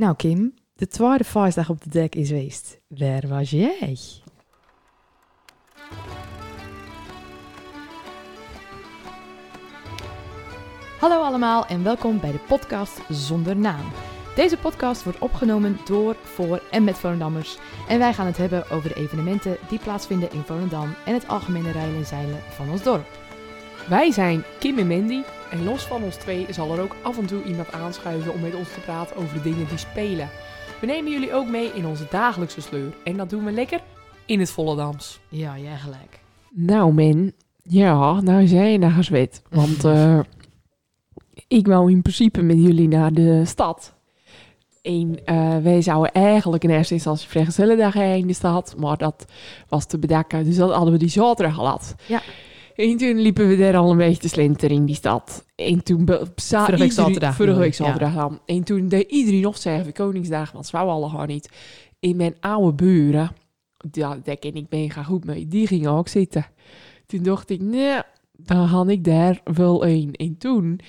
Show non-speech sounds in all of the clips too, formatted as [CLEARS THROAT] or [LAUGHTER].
Nou Kim, de tweede feestdag op de dek is geweest. Waar was jij? Hallo allemaal en welkom bij de podcast Zonder Naam. Deze podcast wordt opgenomen door, voor en met Volendammers. En wij gaan het hebben over de evenementen die plaatsvinden in Volendam en het algemene rijden en zeilen van ons dorp. Wij zijn Kim en Mandy en los van ons twee zal er ook af en toe iemand aanschuiven om met ons te praten over de dingen die spelen. We nemen jullie ook mee in onze dagelijkse sleur en dat doen we lekker in het Volendams. Ja, jij gelijk. Nou, men, ja, nou zijn je naar gezwet. Want eh, ik wou in principe met jullie naar de stad. En eh, wij zouden eigenlijk in eerste instantie vrijgezellendag heen in de stad, maar dat was te bedekken. Dus dat hadden we die zaterdag gehad. Ja. En toen liepen we daar al een beetje te slenteren in die stad. En toen... Vorige week zaterdag Vorige week ja. zaterdag dan. En toen deed iedereen nog zeggen voor Koningsdag, want ze wou allemaal niet. In mijn oude buren, ja, daar ken ik mega goed mee, die gingen ook zitten. Toen dacht ik, nee, dan ga ik daar wel een. En toen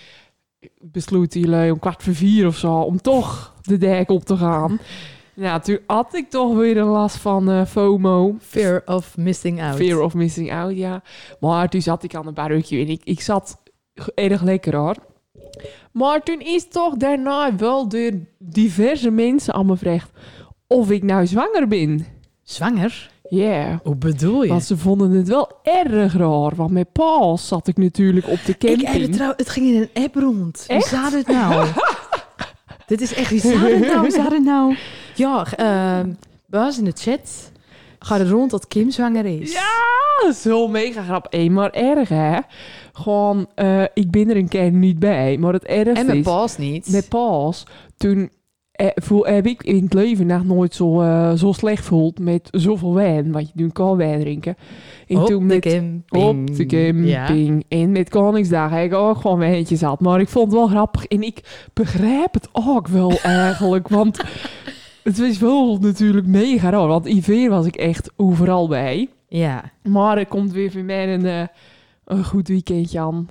besloot jullie om kwart voor vier of zo om toch de dek op te gaan. Nou, toen had ik toch weer een last van eh, FOMO. Fear of missing out. Fear of missing out, ja. Maar toen zat ik aan een barbecue en ik, ik zat erg lekker hoor. Maar toen is toch daarna wel door diverse mensen aan me gevraagd of ik nou zwanger ben. Zwanger? Ja. Hoe bedoel je? Want ze vonden het wel erg raar. Want met Paul zat ik natuurlijk op de Ik camping. trouw, het ging in een app rond. Echt? zou het nou? [LAUGHS] Dit is echt, wie zou het nou? Zou het nou? [LAUGHS] Ja, uh, was in de chat. Gaat het rond dat Kim zwanger is? Ja, zo mega grap. Hé, maar erg hè. Gewoon, eh, ik ben er een keer niet bij. Maar het ergste En met is... Paul's niet. Met Paul's, toen eh, voel, heb ik in het leven nog nooit zo, eh, zo slecht voeld met zoveel wijn. Want je doet kan wijn drinken. En Op toen de met, camping. op de camping. En met Koningsdag heb ik ook gewoon wijntjes gehad. Maar ik vond het wel grappig. En ik begrijp het ook wel [LAUGHS] eigenlijk. Want het was wel natuurlijk mega raar. Want IV was ik echt overal bij. Ja. Maar er komt weer voor mij een, eh, een goed weekendje aan.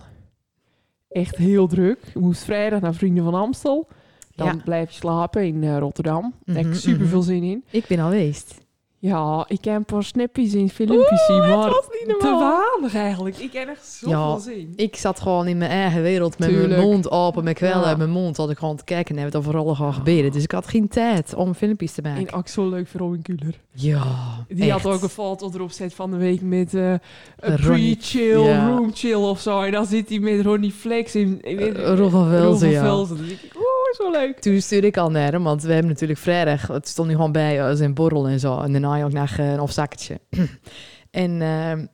Echt heel druk. Ik moest vrijdag naar Vrienden van Amstel. Dan Ja. blijf je slapen in eh, Rotterdam. Daar heb Mhm, ik super veel mhm. zin in. Ik ben al geweest. Ja, ik heb een paar snappies in filmpjes zien, maar niet te weinig eigenlijk. Ik heb echt zoveel Ja. zin. Ik zat gewoon in mijn eigen wereld met Tuurlijk. mijn mond open, met kwellen Ja. uit mijn mond. Had ik gewoon te kijken wat er vooral gaat gebeuren. Dus ik had geen tijd om filmpjes te maken. En ook zo leuk voor Robin Kuller. Ja, Die echt. had ook een foto erop zet van de week met eh, een Ronnie- pre-chill, ja. room chill of zo. En dan zit hij met Ronnie Flex in. in Eh, Roel van Velzen, ja. Velzen. Zo leuk. Toen stuurde ik al naar hem, want we hebben natuurlijk vrijdag, het stond nu gewoon bij eh, zijn borrel en zo. En daarna ook naar eh, een afzakketje. [CLEARS THROAT] en ehm,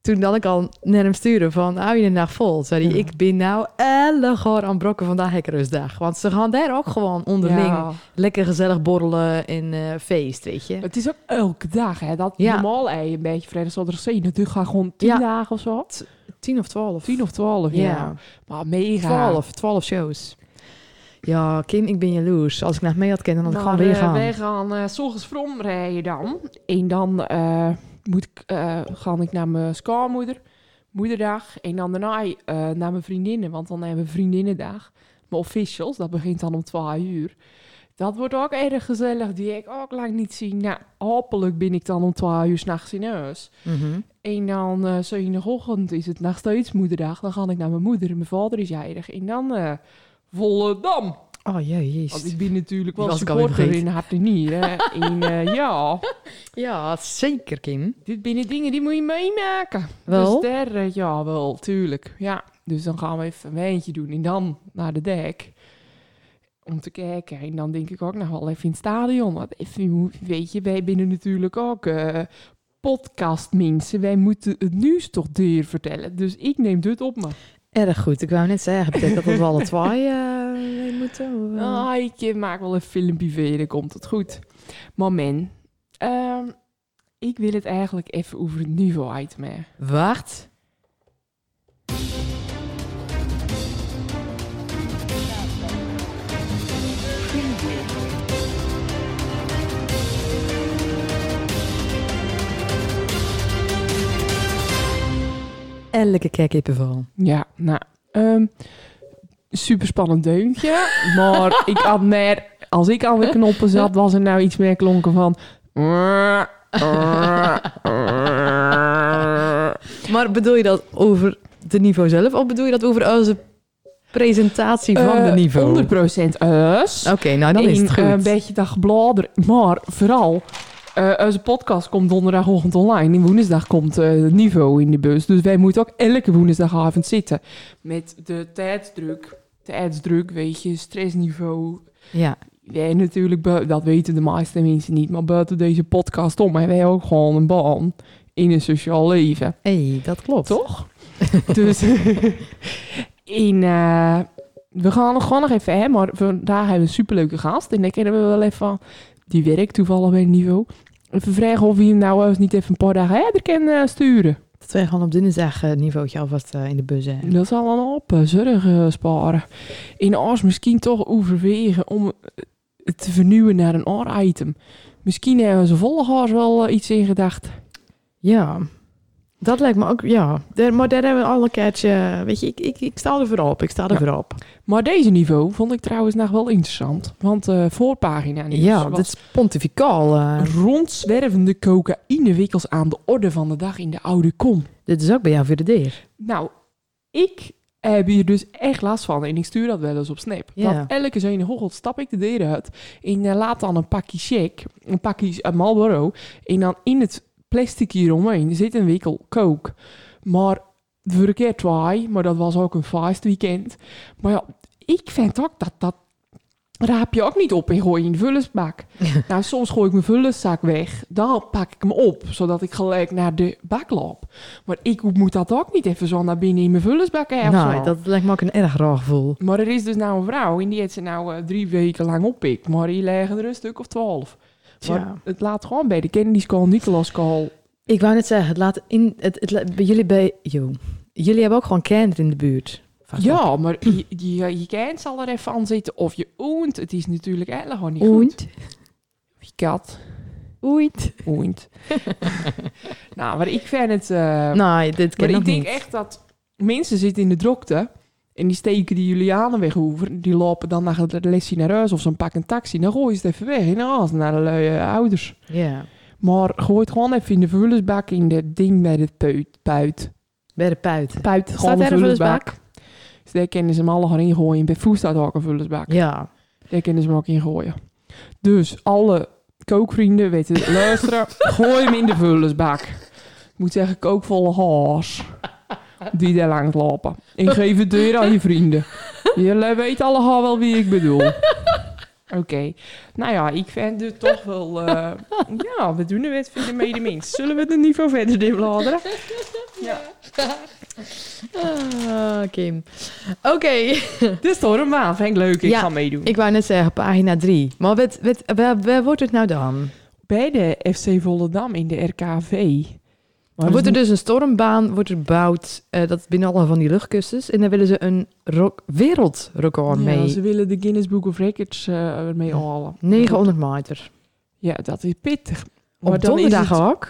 toen dan ik al naar hem sturen van, hou je de dag vol? Zei hij, Ja. ik ben nou ellegaar aan brokken vandaag rustdag. Want ze gaan daar ook gewoon onderling Ja. lekker gezellig borrelen en eh, feest, weet je. Het is ook elke dag, hè. Dat Ja. normaal ei een beetje vrijdag, zaterdag. Het gaat gewoon tien dagen of zo. Tien of twaalf. Tien of twaalf, ja. Ja, Maar mega. twaalf. Twaalf shows. Ja, Kim, ik ben jaloers. Als ik naar mee had kennen, dan had ik Maar, gewoon weer eh, gaan. wij gaan s ochtends vroom rijden dan. En dan eh, moet ik, ga ik naar mijn schoonmoeder, moederdag. En dan daarna naar mijn vriendinnen, want dan hebben we vriendinnendag. Mijn officials, dat begint dan om 12 uur. Dat wordt ook erg gezellig, die ik ook lang niet zien. Nou, hopelijk ben ik dan om 12 uur s'nachts in huis. Mhm. En dan uh, zondagochtend is het nog steeds moederdag. Dan ga ik naar mijn moeder en mijn vader is jarig. En dan Volendam. Oh, jezus. Want ik ben natuurlijk wel supporter in hart en en eh, ja, Ja, zeker, Kim. dit binnen dingen die moet je meemaken. Wel? Dus daar, ja, wel, tuurlijk. Ja, dus dan gaan we even een wijntje doen en dan naar de dek. Om te kijken. En dan denk ik ook nog wel even in het stadion. Want even, weet je, wij binnen natuurlijk ook eh podcastmensen. Wij moeten het nieuws toch deur vertellen. Dus ik neem dit op me. Erg goed. Ik wou net zeggen, betekent dat we alle twee mee moeten? of? Ah, ik eh, maak wel een filmpje voor je, dan komt het goed. Maar men, ehm, ik wil het eigenlijk even over het niveau uit me. Wacht. Elke keer kippenvel. Ja, nou, ehm super spannend deuntje. maar [LAUGHS] ik had meer als ik aan de knoppen zat, was er nou iets meer klonken van... Maar bedoel je dat over de niveau zelf of bedoel je dat over onze presentatie van de Eh, niveau? 100% us. Oké, nou dan is het eh, goed. een beetje dat gebladeren. Maar vooral, eh, onze podcast komt donderdagochtend online. En woensdag komt eh, het niveau in de bus. Dus wij moeten ook elke woensdagavond zitten. Met de tijdsdruk. Tijdsdruk, weet je, stressniveau. ja. Wij natuurlijk, dat weten de meeste mensen niet. Maar buiten deze podcast om hebben wij ook gewoon een baan in een sociaal leven. hey, dat klopt. Toch? dus [LAUGHS] in, eh, we gaan nog gewoon nog even, hè, maar vandaag hebben we een superleuke gast. En dan kennen we wel even, die werkt toevallig bij het niveau. Even vragen of hij hem nou eens niet even een paar dagen verder kan eh, sturen. Dat wij gewoon op dinsdag uh, niveautje alvast eh, in de bus hebben. Dat zal dan op zorg eh, sparen. In als misschien toch overwegen om het te vernieuwen naar een ander item. Misschien hebben ze volgers wel eh, iets in gedacht. Ja, dat lijkt me ook, ja. Maar daar hebben we al een keertje, weet je, ik, ik, ik sta er voorop, ik sta er Ja. voorop. Maar deze niveau vond ik trouwens nog wel interessant. Want eh voorpagina nieuws Ja, dit is pontificaal. eh. rondzwervende cocaïnewikkels aan de orde van de dag in de oude kom. dit is ook bij jou voor de deur. Nou, ik heb hier dus echt last van en ik stuur dat wel eens op Snap. Ja. Want elke zin hoggelt stap ik de deur uit en eh, laat dan een pakje shake, een pakje uh, Marlboro en dan in het plastic hieromheen zit een wikkel coke. Maar een keer twee, maar dat was ook een feestweekend. Maar ja, ik vind ook dat dat raap je ook niet op en gooi je in de vullersbak. [LAUGHS] nou, soms gooi ik mijn vullerszak weg. Dan pak ik hem op, zodat ik gelijk naar de bak loop. Maar ik moet dat ook niet even zo naar binnen in mijn vullersbak hebben. nou, dat lijkt me ook een erg raar gevoel. Maar er is dus nou een vrouw en die heeft ze nou eh, drie weken lang oppikt. Maar die leggen er een stuk of twaalf. Maar het laat gewoon bij de Kennedy School, Nicolas School. Ik wou net zeggen, het laat in, het, het, bij jullie bij, yo, jullie hebben ook gewoon kinderen in de buurt. Vast. Ja, maar je, je, je kind zal er even aan zitten. Of je oont. Het is natuurlijk eigenlijk gewoon niet goed. Oeit, Wie kat. oeit. Oont. [LAUGHS] nou, maar ik vind het... eh, nou, dit ken Maar ik ik denk niet. echt dat mensen zitten in de drokte en die steken die Julianenweg over. Die lopen dan naar het lesje naar huis of ze pakken een taxi. Dan gooien ze het even weg in de as naar de lui, eh, ouders. Ja, Maar gooi het gewoon even in de vullersbak in de ding bij de puit. Puit. bij de puit. Puit, gewoon Staat de er vullersbak. Dus daar kunnen ze hem alle gaan ingooien. Bij Voes staat ook een vullersbak. Ja, Daar kunnen ze hem ook ingooien. Dus alle kookvrienden weten [LAUGHS] luisteren. gooi hem in de vullersbak. Ik moet zeggen kookvolle haas. Die daar langs lopen. En geef het deur aan je vrienden. Jullie weten allemaal wel wie ik bedoel. Oké. Nou ja, ik vind het toch wel... eh, ja, we doen er wat voor de medemens. Zullen we het niveau verder inbladeren? Ja. Ah, Kim. Oké, [LAUGHS] Dus toch een maand. Vind ik leuk. Ik Ja, ga meedoen. ik wou net zeggen, pagina 3. Maar wat, wat, waar, waar wordt het nou dan? Bij de FC Volendam in de RKV. Maar wordt er is dus een stormbaan wordt er gebouwd, eh, dat binnen alle van die luchtkussens. En dan willen ze een wereldrecord Ja, mee. ze willen de Guinness Book of Records eh ermee halen. 900 meter. Ja, dat is pittig. Maar Op is donderdag ook?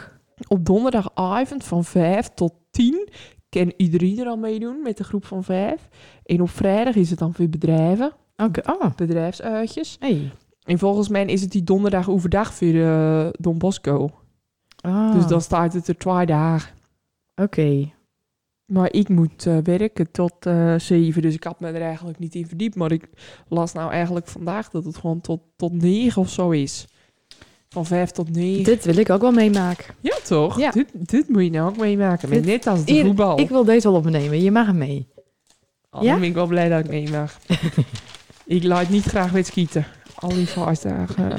Op donderdagavond van 5 tot 10 kan iedereen er al meedoen met de groep van 5. En op vrijdag is het dan voor bedrijven, Oké, oh, bedrijfsuitjes. hey. En volgens mij is het die donderdag overdag voor eh, Don Bosco. Ah, Dus dan staat het er twee dagen. Oké. Maar ik moet eh, werken tot eh 7, dus ik had me er eigenlijk niet in verdiept. Maar ik las nou eigenlijk vandaag dat het gewoon tot, tot 9 of zo is. Van 5 tot 9. Dit wil ik ook wel meemaken. Ja, toch? Ja. Dit, dit moet je nou ook meemaken. Maar Dit- net als de Hier, voetbal. Ik wil deze wel opnemen. Je mag hem mee. Oh, Ja? Dan ben ik wel blij dat ik mee mag. [LAUGHS] ik laat niet graag met skieten. Al die vastdagen. [LAUGHS]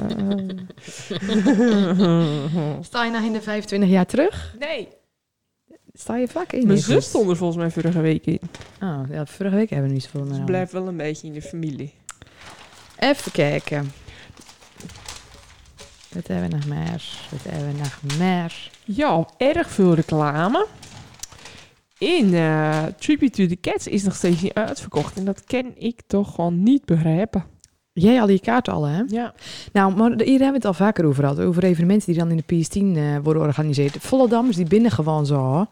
Sta je nou in de 25 jaar terug? nee. Sta je vlak in? Mijn zus stond er volgens mij vorige week in. Ah, ja, vorige week hebben we niet zoveel Ze meer. blijft wel een beetje in de familie. Even kijken. Wat hebben we nog meer? Wat hebben we nog meer? Ja, erg veel reclame. In eh, Tribute to the Cats is nog steeds niet uitverkocht. En dat ken ik toch gewoon niet begrijpen. Jij had die kaart al, hè? Ja. Nou, maar hier hebben we het al vaker over gehad. Over evenementen die dan in de PS10 eh, worden georganiseerd. Vollendammers die binnen gewoon zo,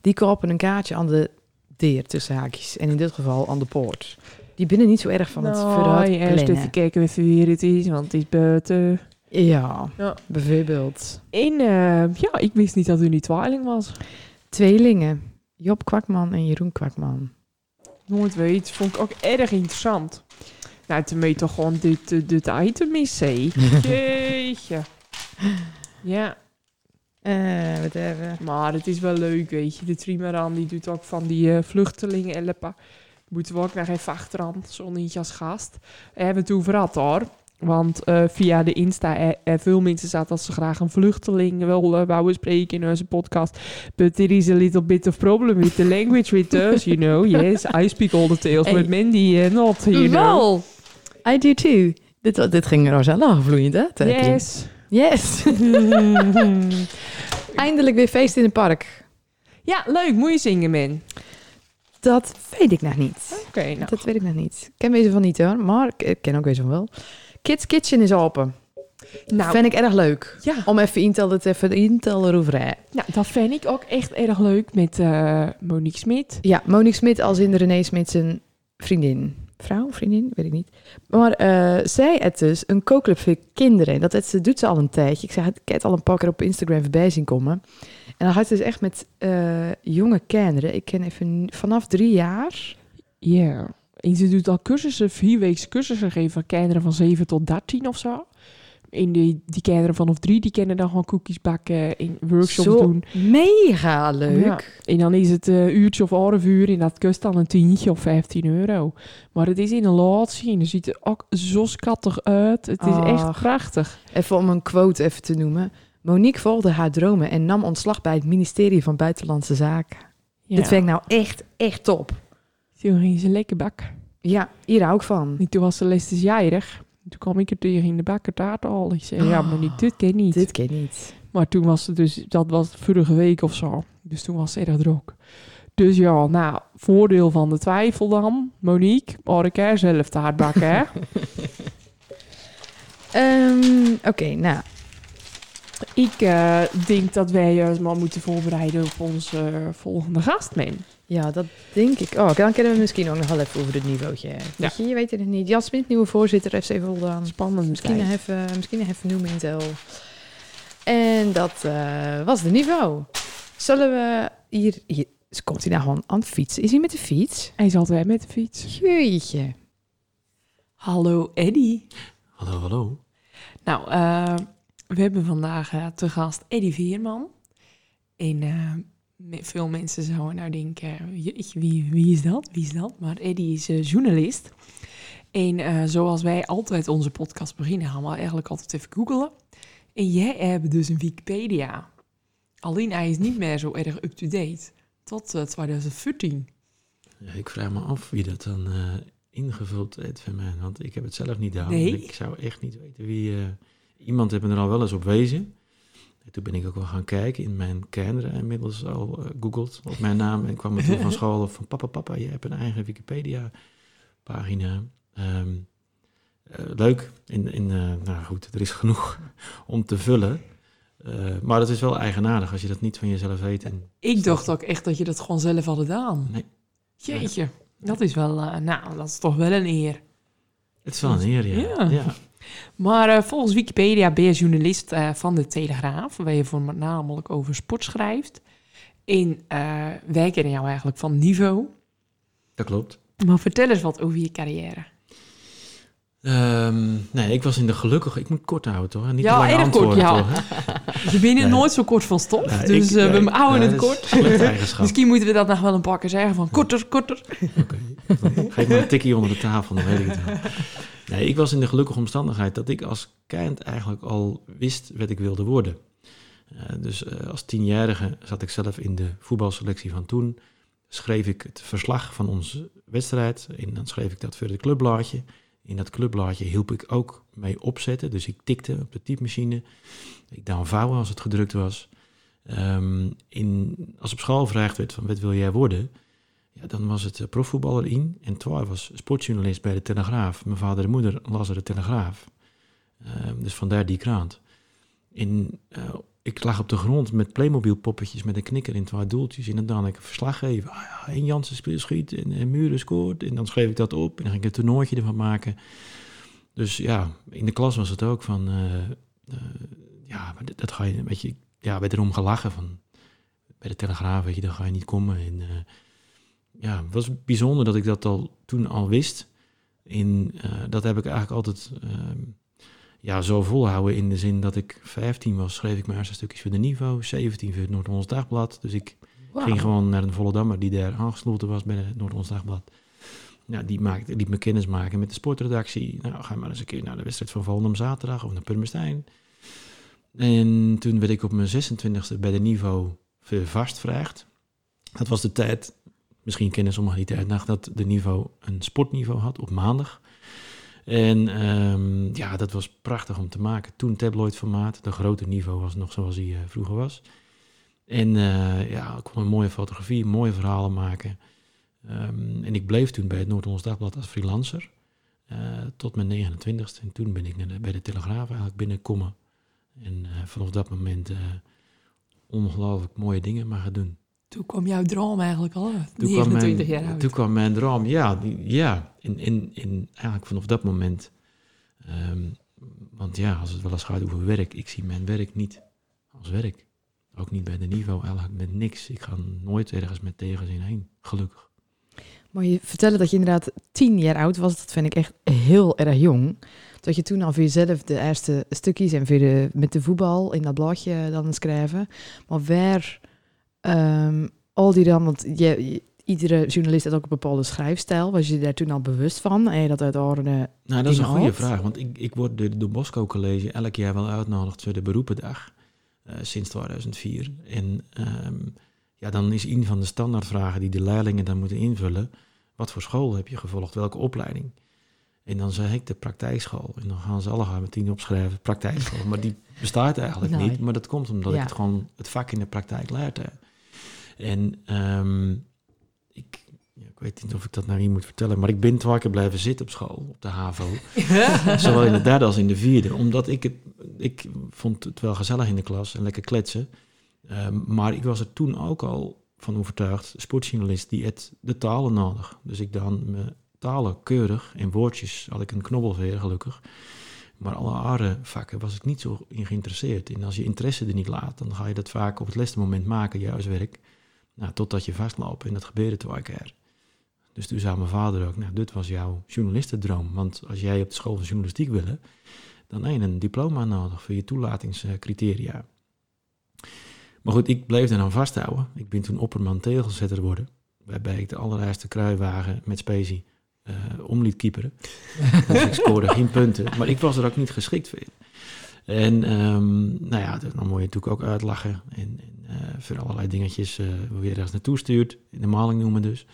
die kopen een kaartje aan de deur tussen haakjes. En in dit geval aan de poort. Die binnen niet zo erg van het nou, vooruit eerst even kijken even wie het is, want het is buiten. Ja, Ja. bijvoorbeeld. En eh, ja, ik wist niet dat u niet tweeling was. Tweelingen. Job Kwakman en Jeroen Kwakman. Nooit weet, vond ik ook erg interessant. Nou, toen weet toch gewoon dit, eh, dit item is. [LAUGHS] Jeetje. Ja, Eh, wat even. maar het is wel leuk, weet je. De Trimaran, die doet ook van die vluchtelingen helpen. Moeten we ook nog even achteraan, zo'n eentje als gast. Hebben we het over hoor. Want eh, via de Insta, eh, veel mensen zaten dat ze graag een vluchteling wil wouden spreken in onze podcast. But there is a little bit of problem with the language with us, you know. Yes, I speak all the tales, Hey. but Mandy eh, not, you know. I do too. Dit, dit ging Rosella vloeiend, hè? Yes. Yes. [LAUGHS] Eindelijk weer feest in het park. ja, leuk. Moet je zingen, man. Dat weet ik nog niet. Oké, nou. Dat weet ik nog niet. Ik ken wezen van niet hoor, maar ik- ik ken ook wezen van wel. Kids Kitchen is open. Nou, Vind ik erg leuk. ja. Om even in te het even in te hè. Nou, dat vind ik ook echt erg leuk met eh, Monique Smit. Ja, Monique Smit als in René Smit zijn vriendin. Vrouw, vriendin, weet ik niet. Maar eh, zij het dus een kookclub voor kinderen. Dat het, ze doet ze al een tijdje. Ik zeg, ik heb het al een paar keer op Instagram voorbij zien komen. En dan gaat ze dus echt met eh, jonge kinderen. Ik ken even vanaf drie jaar. Ja. En ze doet al cursussen, vier weken cursussen geven van kinderen van 7 tot 13 of zo. En die, die kinderen vanaf drie, die kennen dan gewoon koekjes bakken en workshops Zo doen. mega leuk. Ja. En dan is het een uurtje of half uur en dat kost dan een tientje of 15 euro. Maar het is in een laatje en het ziet er ook zo schattig uit. Het is echt Ach. prachtig. Even om een quote even te noemen. Monique volgde haar dromen en nam ontslag bij het ministerie van Buitenlandse Zaken. Ja. Dit vind ik nou echt, echt top. Toen ging ze lekker bakken. Ja, hier hou ik van. En toen was Celeste jarig. Toen kwam ik er tegen in de bakker taart al. Ik zei, ja, maar niet, dit ken niet. Dit ken niet. Maar toen was het dus, dat was vorige week of zo. Dus toen was het erg druk. Dus ja, nou, voordeel van de twijfel dan. Monique, maar ik er zelf taart bakken, hè? [LAUGHS] Ehm, Oké, nou. ik eh, denk dat wij juist maar moeten voorbereiden op onze eh, volgende gast, man. Ja, dat denk ik. Oh, dan kunnen we misschien ook nog wel even over het niveautje. Weet je, je weet het niet. Jan Smit, nieuwe voorzitter, FC Voldaan. Spannend. Misschien Misschien. even, misschien even noemen in tel. En dat eh, was de niveau. Zullen we hier, hier... Komt hij nou gewoon aan het fietsen? Is hij met de fiets? Hij zat weer met de fiets. Jeetje. Hallo, Eddie. Hallo, hallo. Nou, eh, we hebben vandaag eh, te gast Eddie Veerman. En eh, veel mensen zouden nou denken, wie, wie is dat? Wie is dat? Maar Eddie is eh, journalist. En eh, zoals wij altijd onze podcast beginnen, gaan we eigenlijk altijd even googelen. En jij hebt dus een Wikipedia. Alleen hij is niet meer zo erg up-to-date. Tot eh, 2014. Ja, ik vraag me af wie dat dan eh, ingevuld heeft van mij. Want ik heb het zelf niet gedaan. Nee? Ik zou echt niet weten wie... eh, iemand heeft me er al wel eens op wezen. En toen ben ik ook wel gaan kijken in mijn kinderen inmiddels al eh, googeld op mijn naam. En kwam er toen van [LAUGHS] school van papa, papa, je hebt een eigen Wikipedia pagina. Ehm, eh, leuk. In, in, eh, nou goed, er is genoeg [LAUGHS] om te vullen. Maar het is wel eigenaardig als je dat niet van jezelf weet. En Ik dacht ook echt dat je dat gewoon zelf had gedaan. Nee. Jeetje, dat is wel, nou, dat is toch wel een eer. het is wel een eer, ja. Ja. ja. Maar eh, volgens Wikipedia ben je journalist eh, van de Telegraaf, waar je voor namelijk over sport schrijft. En eh, wij kennen jou eigenlijk van niveau. Dat klopt. Maar vertel eens wat over je carrière. Ehm, nee, ik was in de gelukkige... Ik moet kort houden, toch? Niet Ja, te lang erg kort, ja. toch? Je [LAUGHS] bent Nee. nooit zo kort van stof, Nee, dus ik- eh, we houden het kort. [LAUGHS] Misschien moeten we dat nog wel een pakken zeggen van korter, korter. [LAUGHS] Oké. Geef me een tikkie onder de tafel, dan weet ik het wel. Nee, ik was in de gelukkige omstandigheid dat ik als kind eigenlijk al wist wat ik wilde worden. Eh, dus eh, als tienjarige zat ik zelf in de voetbalselectie van toen. Schreef ik het verslag van onze wedstrijd. En dan schreef ik dat voor het clubblaadje. In dat clubblaadje hielp ik ook mee opzetten. Dus ik tikte op de typemachine. Ik dan vouwen als het gedrukt was. Ehm, in, als op school gevraagd werd van wat wil jij worden... Ja, dan was het eh, profvoetballer in. En Twaar was sportjournalist bij de Telegraaf. Mijn vader en moeder lazen de Telegraaf. Ehm, dus vandaar die krant. In, eh, ik lag op de grond met Playmobil poppetjes met een knikker in twee doeltjes. En dan dan ik een verslag geven. Ah ja, en Jansen schiet en, en Muren scoort. En dan schreef ik dat op en dan ging ik een toernooitje ervan maken. Dus ja, in de klas was het ook van... eh, eh, ja, dat, ga je een beetje... Ja, werd erom gelachen van... Bij de Telegraaf, weet je, dan ga je niet komen. En eh, ja, het was bijzonder dat ik dat al toen al wist. In, dat heb ik eigenlijk altijd ehm, ja, zo volhouden in de zin dat ik 15 was, schreef ik mijn eerste stukjes voor de niveau, 17 voor het Noord-Hollands Dagblad. Dus ik ging gewoon naar een Volendammer die daar aangesloten was bij het Noord-Hollands Dagblad. Ja, die maakte, liet me kennis maken met de sportredactie. Nou, ga maar eens een keer naar de wedstrijd van Volendam zaterdag of naar Purmerstein. En toen werd ik op mijn 26e bij de niveau vastvraagd. Dat was de tijd, misschien kennen sommigen die tijd nog, dat de niveau een sportniveau had op maandag. En ehm, ja, dat was prachtig om te maken. Toen tabloidformaat, de grote niveau was nog zoals hij eh, vroeger was. En eh, ja, ik kon een mooie fotografie, mooie verhalen maken. Ehm, en ik bleef toen bij het Noord-Hollands Dagblad als freelancer. eh, tot mijn 29ste. En toen ben ik bij de Telegraaf eigenlijk binnengekomen. En vanaf dat moment ongelooflijk mooie dingen maar gaan doen. Toen kwam jouw droom eigenlijk al uit. Toen kwam, 29 mijn, jaar oud. toen kwam mijn droom, ja, die- ja in, in, in, eigenlijk vanaf dat moment. Ehm, want ja, als het wel eens gaat over werk, ik zie mijn werk niet als werk. Ook niet bij de niveau, eigenlijk met niks. Ik ga nooit ergens met tegenzin heen, gelukkig. Maar je vertellen dat je inderdaad tien jaar oud was, dat vind ik echt heel erg jong. Dat je toen al voor jezelf de eerste stukjes en voor de, met de voetbal in dat bladje dan schrijven. Maar waar ehm, al die dan, want je, je- iedere journalist heeft ook een bepaalde schrijfstijl. Was je daar toen al bewust van? En je dat uit orde... Nou, dat is een goede had? vraag, want ik, ik word door de Don Bosco College elk jaar wel uitgenodigd voor de beroependag, eh, sinds 2004. En ehm, ja, dan is een van de standaardvragen die de leerlingen dan moeten invullen, wat voor school heb je gevolgd, welke opleiding? En dan zeg ik de praktijkschool. En dan gaan ze allemaal meteen opschrijven, praktijkschool. Maar die bestaat eigenlijk [LAUGHS] Nee. niet. Maar dat komt omdat Ja. ik het gewoon het vak in de praktijk leerde. En ehm, ik, ja, ik weet niet of ik dat nou hier moet vertellen, maar ik ben twee keer blijven zitten op school, op de HAVO. [LAUGHS] Zowel in de derde als in de vierde. Omdat ik het, ik vond het wel gezellig in de klas en lekker kletsen. Ehm, maar ik was er toen ook al van overtuigd, sportjournalist, die het de talen nodig. Dus ik dan mijn talen keurig en woordjes had ik een knobbelveer gelukkig. Maar alle andere vakken was ik niet zo in geïnteresseerd. En als je interesse er niet laat, dan ga je dat vaak op het laatste moment maken, je huiswerk. Nou, totdat je vastloopt. En dat gebeurde twee keer. Dus toen zei mijn vader ook, nou, dit was jouw journalistendroom. Want als jij op de school van journalistiek wilde, dan heb je een diploma nodig voor je toelatingscriteria. Maar goed, ik bleef er dan vasthouden. Ik ben toen opperman tegelzetter geworden. Waarbij ik de allereerste kruiwagen met specie eh om liet kieperen. dus ik scoorde geen punten. Maar ik was er ook niet geschikt voor. En ehm, nou ja, dan moet je natuurlijk ook uitlachen. En, en eh, voor allerlei dingetjes eh waar je ergens naartoe stuurt. In de maling noemen dus.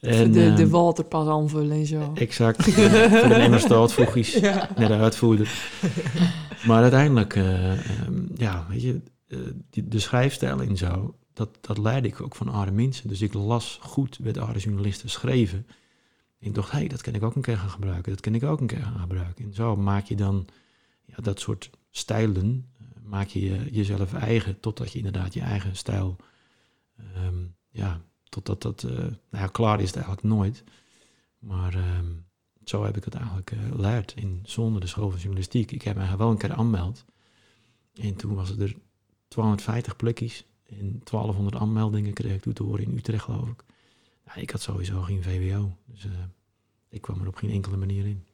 En, de, de ehm, waterpas aanvullen en zo. Exact. [LAUGHS] voor de emmer stootvoegjes naar de uitvoerder. Maar uiteindelijk, eh, ehm, ja, weet je, eh, die, de schrijfstijl en zo, dat, dat leidde ik ook van oude mensen. Dus ik las goed met oude journalisten schreven. En ik dacht, hé, hey, dat kan ik ook een keer gaan gebruiken. Dat kan ik ook een keer gaan gebruiken. En zo maak je dan ja, dat soort stijlen, eh, maak je je- jezelf eigen, totdat je inderdaad je eigen stijl, ehm, ja, totdat dat, eh, nou ja, klaar is het eigenlijk nooit. Maar ehm, zo heb ik het eigenlijk eh geleerd in, zonder de school van journalistiek. Ik heb mij wel een keer aanmeld. En toen was er 250 plekjes en 1200 aanmeldingen kreeg ik toen te horen in Utrecht, geloof ik. Ja, ik had sowieso geen VWO, dus ik kwam er op geen enkele manier in.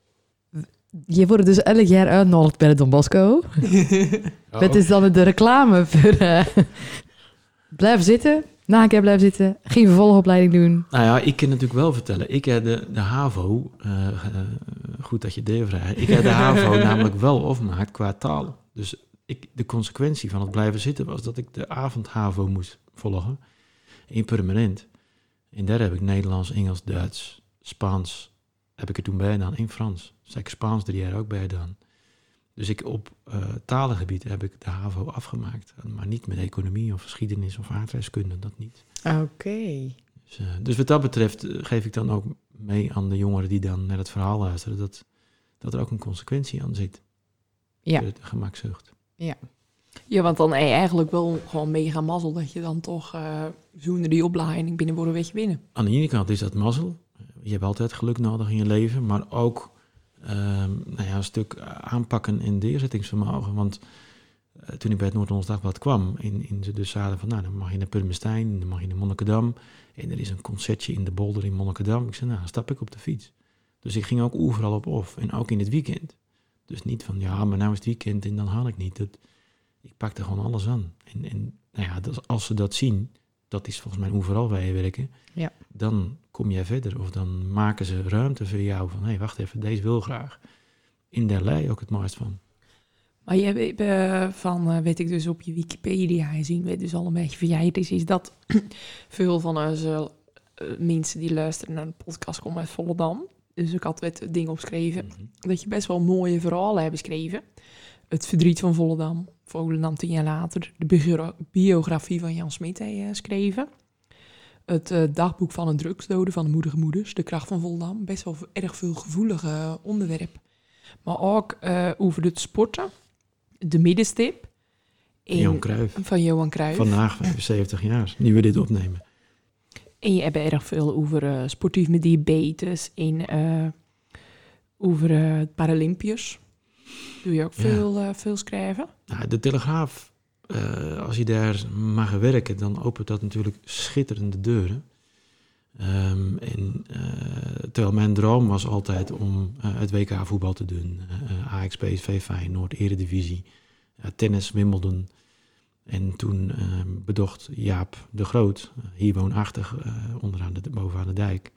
Je wordt dus elk jaar uitgenodigd bij de Don Bosco. [LAUGHS] Oh, Wat is dan de reclame voor... eh, blijven zitten, na een keer blijven zitten, geen vervolgopleiding doen. Nou ja, ik kan natuurlijk wel vertellen. Ik heb de, de HAVO, eh, eh, goed dat je het vraagt. Ik heb de HAVO [LAUGHS] namelijk wel afgemaakt qua taal. Dus ik, de consequentie van het blijven zitten was dat ik de avond HAVO moest volgen. In permanent. En daar heb ik Nederlands, Engels, Duits, Spaans, heb ik er toen bij gedaan. In Frans. Zeker Spaans drie jaar ook bij gedaan. Dus ik op eh, talengebied heb ik de HAVO afgemaakt. Maar niet met economie of geschiedenis of aardrijkskunde, dat niet. Oké. Dus, eh, dus wat dat betreft eh, geef ik dan ook mee aan de jongeren die dan naar het verhaal luisteren, dat, dat er ook een consequentie aan zit. Ja. De gemakzucht. Ja, want dan heb je eigenlijk wel gewoon mega mazzel dat je dan toch eh zonder die opleiding binnen wordt een beetje binnen. Aan de ene kant is dat mazzel. Je hebt altijd geluk nodig in je leven, maar ook nou ja, een stuk aanpakken en neerzettingsvermogen. Want eh, toen ik bij het Noord-Hollands kwam, in, in ze dus van, nou, dan mag je naar Purmerstein, dan mag je naar Monnikendam. En er is een concertje in de Bolder in Monnikendam. Ik zei, nou, dan stap ik op de fiets. Dus ik ging ook overal op af, en ook in het weekend. Dus niet van, ja, maar nou is het weekend en dan haal ik niet. Dat, ik pakte gewoon alles aan. En, en nou ja, als ze dat zien, dat is volgens mij overal waar je werken, Ja. dan kom jij verder. Of dan maken ze ruimte voor jou van, hé, hey, wacht even, deze wil graag. In der lei ook het mooist van. Maar je hebt eh, van, eh, weet ik dus op je Wikipedia zien, weet dus al een beetje van jij, dus is dat [CLEARS THROAT] veel van onze eh, mensen die luisteren naar de podcast komen uit Volendam. Dus ik had wat dingen opgeschreven. Dat je best wel mooie verhalen hebt geschreven. Het verdriet van Volendam, Volendam tien jaar later. De bio- biografie van Jan Smit heb je geschreven. Het eh, dagboek van een drugsdode van de moedige moeders. De kracht van Volendam. Best wel erg veel gevoelige onderwerp. Maar ook eh, over het sporten. De middenstip. En- Johan Cruijff. Van Johan Cruijff. Vandaag 75 jaar, nu we dit opnemen. En je hebt erg veel over eh, sportief met diabetes en eh, over eh Paralympiërs. Doe je ook Ja. veel, eh, veel schrijven? Nou, de Telegraaf, eh, als je daar mag werken, dan opent dat natuurlijk schitterende deuren. Ehm, en eh, terwijl mijn droom was altijd om het WK voetbal te doen. Ajax, PSV, Feyenoord, Eredivisie, tennis, Wimbledon. En toen eh, bedocht Jaap de Groot, hier woonachtig onderaan de, bovenaan de dijk,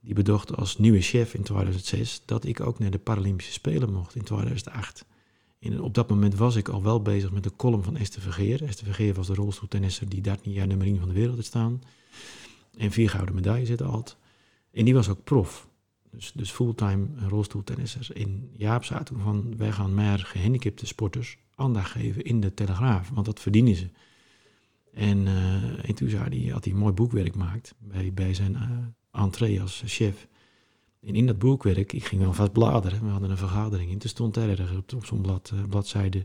die bedocht als nieuwe chef in 2006 dat ik ook naar de Paralympische Spelen mocht in 2008. En op dat moment was ik al wel bezig met de column van Esther Vergeer. Esther Vergeer was de rolstoeltennisser die 13 jaar nummer 1 van de wereld had staan. En vier gouden medailles zitten had. En die was ook prof. Dus, dus fulltime rolstoeltennisser. En Jaap zei toen van, wij gaan meer gehandicapte sporters aandacht geven in de Telegraaf. Want dat verdienen ze. En, en toen had hij een mooi boekwerk gemaakt bij, bij zijn eh entree als chef. En in dat boekwerk, ik ging wel vast bladeren, we hadden een vergadering. En toen stond er ergens op, zo'n blad, eh, bladzijde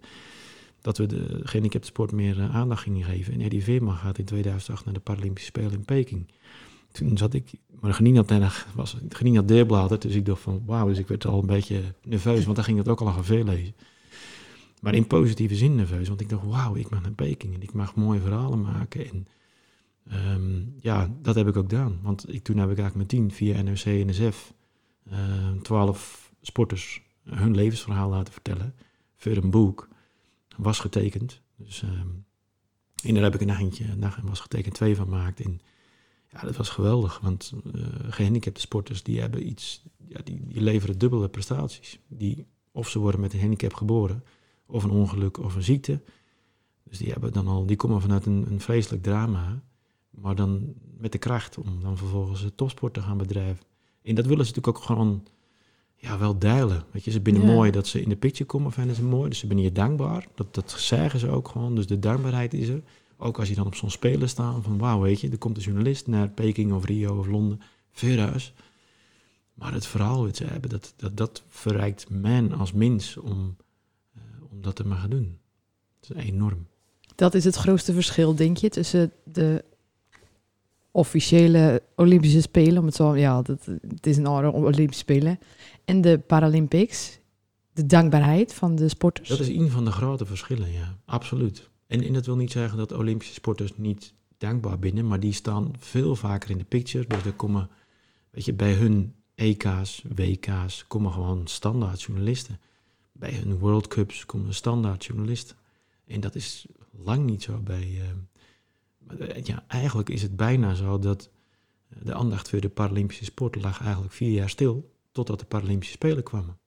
dat we de gehandicapte sport meer eh, aandacht gingen geven. En Eddie Veerman gaat in 2008 naar de Paralympische Spelen in Peking. Toen zat ik, maar Genien had, was, Genien had deerbladerd, dus ik dacht van wauw, dus ik werd al een beetje nerveus, want daar ging het ook al veel lezen. Maar in positieve zin nerveus, want ik dacht wauw, ik mag naar Peking en ik mag mooie verhalen maken. En ehm, ja, dat heb ik ook gedaan. Want ik, toen heb ik eigenlijk met tien via NOC en NSF eh, twaalf sporters hun levensverhaal laten vertellen. Voor een boek. Was getekend. Dus, ehm, en daar heb ik een eindje, een was getekend twee van gemaakt. En ja, dat was geweldig. Want eh gehandicapte sporters die hebben iets, ja, die, die leveren dubbele prestaties. Die, of ze worden met een handicap geboren, of een ongeluk of een ziekte. Dus die, hebben dan al, die komen vanuit een, een vreselijk drama. Maar dan met de kracht om dan vervolgens het topsport te gaan bedrijven. En dat willen ze natuurlijk ook gewoon ja, wel deilen. Weet je, ze vinden Ja. mooi dat ze in de picture komen, vinden ze mooi. Dus ze zijn hier dankbaar. Dat, dat zeggen ze ook gewoon. Dus de dankbaarheid is er. Ook als je dan op zo'n spelen staat van wauw, weet je, er komt een journalist naar Peking of Rio of Londen, veruit. Maar het verhaal wat ze hebben, dat, dat, dat verrijkt men als mens om, eh, om dat te mogen doen. Dat is enorm. Dat is het grootste verschil, denk je, tussen de officiële Olympische Spelen, om het zo, ja, dat, het is een andere Olympische Spelen, en de Paralympics. De dankbaarheid van de sporters. Dat is een van de grote verschillen, ja, absoluut. En, en dat wil niet zeggen dat Olympische sporters niet dankbaar binnen, maar die staan veel vaker in de picture. Dus er komen, weet je, bij hun EK's, WK's komen gewoon standaard journalisten. Bij hun World Cups komen standaard journalisten. En dat is lang niet zo bij. eh, ja, eigenlijk is het bijna zo dat eh, de aandacht voor de Paralympische sport lag eigenlijk vier jaar stil, totdat de Paralympische Spelen kwamen.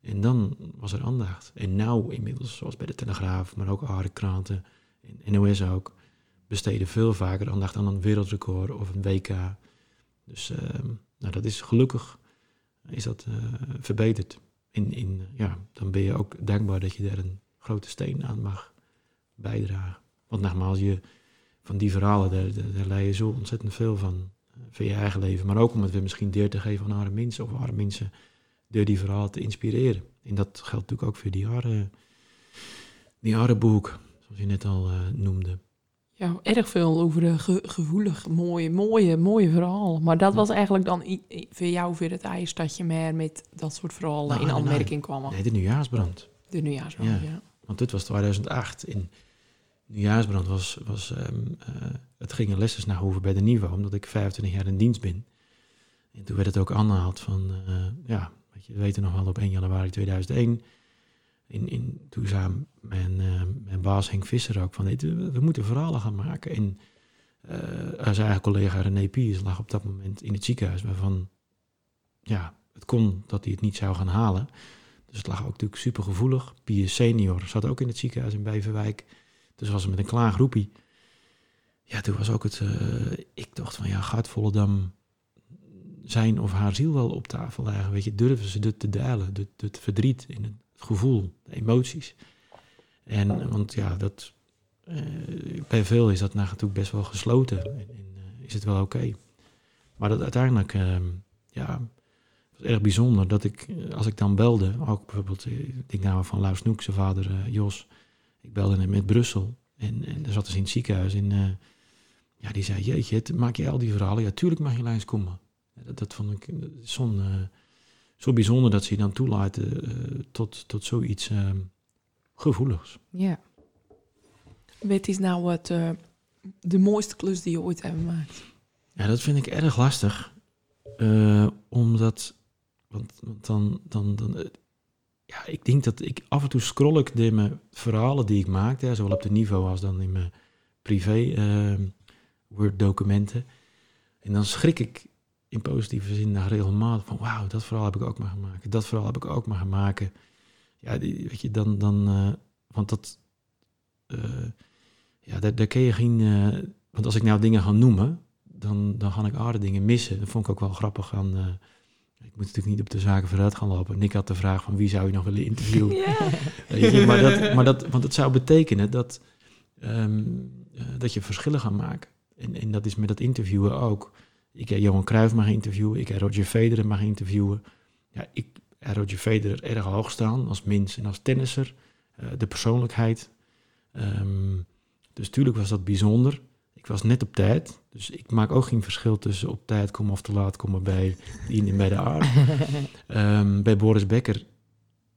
En dan was er aandacht. En nou inmiddels, zoals bij de Telegraaf, maar ook andere kranten en NOS ook, besteden veel vaker aandacht aan een wereldrecord of een WK. Dus ehm, nou, dat is gelukkig is dat eh, verbeterd. In, in, ja, dan ben je ook dankbaar dat je daar een grote steen aan mag bijdragen. Want nogmaals, je, van die verhalen, daar, daar, daar leer je zo ontzettend veel van. eh, Van je eigen leven. Maar ook om het weer misschien deur te geven aan andere mensen. Of andere mensen door die verhalen te inspireren. En dat geldt natuurlijk ook voor die andere die oude boek, zoals je net al eh, noemde. Ja, erg veel over de ge- gevoelig, mooie, mooie, mooie verhalen. Maar dat was eigenlijk dan voor jou weer het ijs dat je meer met dat soort verhalen Nou, in nee, aanmerking kwam. Nee, de nieuwjaarsbrand. De nieuwjaarsbrand, Ja. ja. Want dit was 2008. In nieuwjaarsbrand was, was ehm, eh, het ging er lessens naar over bij de niveau, omdat ik 25 jaar in dienst ben. En toen werd het ook aangehaald van, eh, ja, weet je, we weten nog wel op 1 januari 2001. In, in, toen zei mijn, eh, mijn baas Henk Visser ook van, we, moeten verhalen gaan maken. En zijn eigen collega René Piers lag op dat moment in het ziekenhuis, waarvan, ja, het kon dat hij het niet zou gaan halen. Dus het lag ook natuurlijk super gevoelig. Piers senior zat ook in het ziekenhuis in Beverwijk. Dus was er met een klaargroepie. Ja, toen was ook het... eh, ik dacht van, ja, gaat Volendam zijn of haar ziel wel op tafel leggen? Weet je, durven ze dit te delen? Het, het verdriet en het gevoel, de emoties. En, want ja, dat... eh, bij veel is dat natuurlijk best wel gesloten. En, en eh, is het wel oké. Maar dat uiteindelijk... ehm, ja, was erg bijzonder dat ik, als ik dan belde, ook bijvoorbeeld, ik denk nou van Lau Snoek, zijn vader Jos, ik belde hem met Brussel en, en daar zat dus in het ziekenhuis en eh, ja, die zei, jeetje, het, maak je al die verhalen? Ja, tuurlijk mag je langskomen. Ja, Dat, dat vond ik eh, zo'n, eh, zo bijzonder dat ze je dan toelaten tot, tot zoiets eh, gevoeligs. Ja. Wat is nou eh, de mooiste klus die je ooit hebt gemaakt? Ja, dat vind ik erg lastig. omdat, want, want dan, dan, dan ja, ik denk dat ik af en toe scroll ik de mijn verhalen die ik maak, hè, zowel op de niveau als dan in mijn privé eh, Word documenten. En dan schrik ik in positieve zin naar regelmatig van, wauw, dat verhaal heb ik ook maar gemaakt. Dat verhaal heb ik ook maar gemaakt. Ja, die, weet je, dan, dan eh, want dat, eh, ja, daar, daar kun je geen, eh, want als ik nou dingen ga noemen, dan, dan ga ik aarde dingen missen. Dat vond ik ook wel grappig aan. Ik moet natuurlijk niet op de zaken vooruit gaan lopen. Nick had de vraag van wie zou je nog willen interviewen. [LAUGHS] Weet je, maar, dat, maar dat, want het zou betekenen dat, ehm, eh, dat je verschillen gaat maken. En, en dat is met dat interviewen ook. Ik heb Johan Cruijff mag interviewen, ik heb Roger Federer mag interviewen. Ja, ik heb Roger Federer erg hoog staan als mens en als tennisser. Eh, de persoonlijkheid. Ehm, dus tuurlijk was dat bijzonder. Ik was net op tijd, dus ik maak ook geen verschil tussen op tijd komen of te laat komen bij de in bij de aard. [LAUGHS] Ehm, bij Boris Becker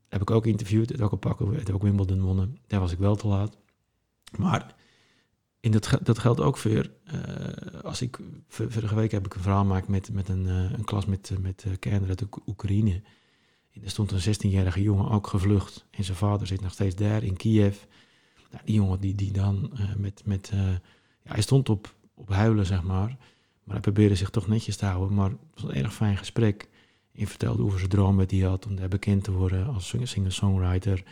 heb ik ook geïnterviewd, het ook al pakken, het ook Wimbledon wonnen. Daar was ik wel te laat. Maar in dat, dat geldt ook voor, eh, als ik, vor- vorige week heb ik een verhaal gemaakt met, met een, eh, een klas met, met eh, kinderen uit Oek- Oekraïne. En er stond een 16-jarige jongen ook gevlucht. En zijn vader zit nog steeds daar in Kiev. Nou, die jongen die, die dan met, met hij stond op, op huilen, zeg maar. Maar hij probeerde zich toch netjes te houden. Maar het was een erg fijn gesprek. En vertelde over zijn droom hij had om daar bekend te worden als singer- singer-songwriter.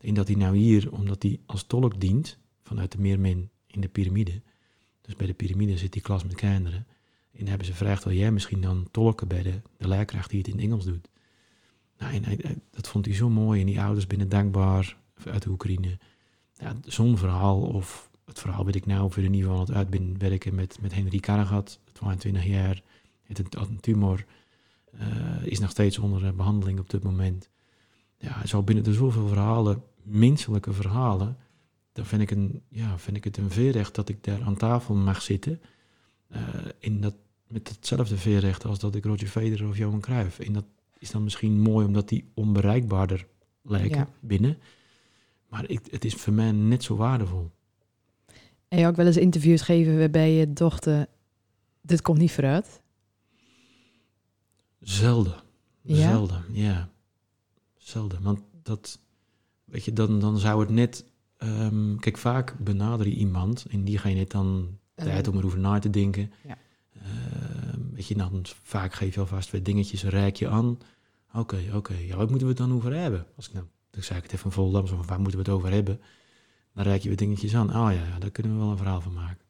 En dat hij nou hier, omdat hij als tolk dient vanuit de Meermin in de piramide. Dus bij de piramide zit die klas met kinderen. En hebben ze gevraagd, wil jij misschien dan tolken bij de, de die het in Engels doet? Nou, en hij- hij- dat vond hij zo mooi. En die ouders binnen dankbaar uit de Oekraïne. Ja, zo'n verhaal of het verhaal weet ik nou voor de nieuwe aan het uit ben werken met, met Henry Karagat, 22 jaar, heeft een, had een tumor, eh, is nog steeds onder eh, behandeling op dit moment. Ja, zo binnen de zoveel verhalen, menselijke verhalen, dan vind ik, een, ja, vind ik het een veerrecht dat ik daar aan tafel mag zitten. eh, in dat, met hetzelfde veerrecht als dat ik Roger Federer of Johan Cruijff. En dat is dan misschien mooi omdat die onbereikbaarder lijken Ja. binnen. Maar ik, het is voor mij net zo waardevol. En je ook wel eens interviews geven waarbij je dochter, dit komt niet vooruit. Zelden. Ja? Zelden, ja. Zelden. Want dat, weet je, dan, dan zou het net... ehm, kijk, vaak benader je iemand en die ga je net dan tijd om erover na te denken. Ja. Ehm, weet je, dan vaak geef je alvast weer dingetjes, rijk je aan. Oké, oké, ja, wat moeten we het dan over hebben? Als ik nou, dan zei ik het even vol, dan waar moeten we het over hebben? Dan reik je weer dingetjes aan. Ah ja, daar kunnen we wel een verhaal van maken.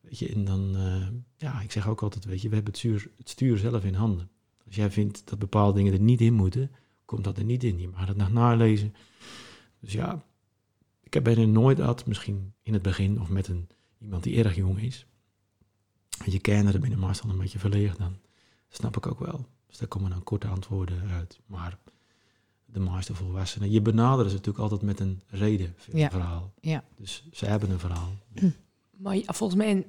Weet je, en dan, eh, ja, ik zeg ook altijd, weet je, we hebben het stuur, het stuur zelf in handen. Als jij vindt dat bepaalde dingen er niet in moeten, komt dat er niet in. Je mag het nog nalezen. Dus ja, ik heb bijna nooit gehad, misschien in het begin of met een, iemand die erg jong is. En je kinderen binnen Marcel een beetje verlegen dan. Snap ik ook wel. Dus daar komen dan korte antwoorden uit. Maar de meeste volwassenen. Je benadert ze natuurlijk altijd met een reden voor Ja. een verhaal. Ja. Dus ze hebben een verhaal. Maar volgens mij,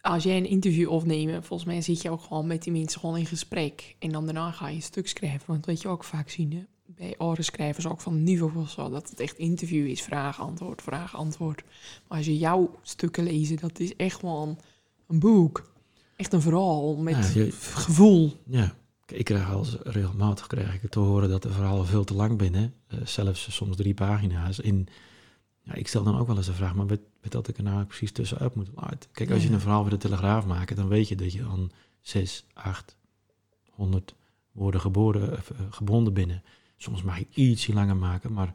als jij een interview opneemt, volgens mij zit je ook gewoon met die mensen gewoon in gesprek. En dan daarna ga je een stuk schrijven. Want wat je ook vaak zien hè, bij orenschrijvers, ook van niveau of zo, dat het echt interview is. Vraag, antwoord, vraag, antwoord. Maar als je jouw stukken leest, dat is echt gewoon een boek. Echt een verhaal met Ja, je- gevoel. Ja, ik krijg al regelmatig krijg ik te horen dat de verhalen veel te lang binnen. zelfs soms drie pagina's. En ja, ik stel dan ook wel eens de vraag, maar wat, wat had ik er nou precies tussenuit moeten laten? Kijk, als je een verhaal voor de Telegraaf maakt, dan weet je dat je aan zes, acht, honderd woorden geboren, of, eh, gebonden binnen. Soms mag ik ietsje langer maken, maar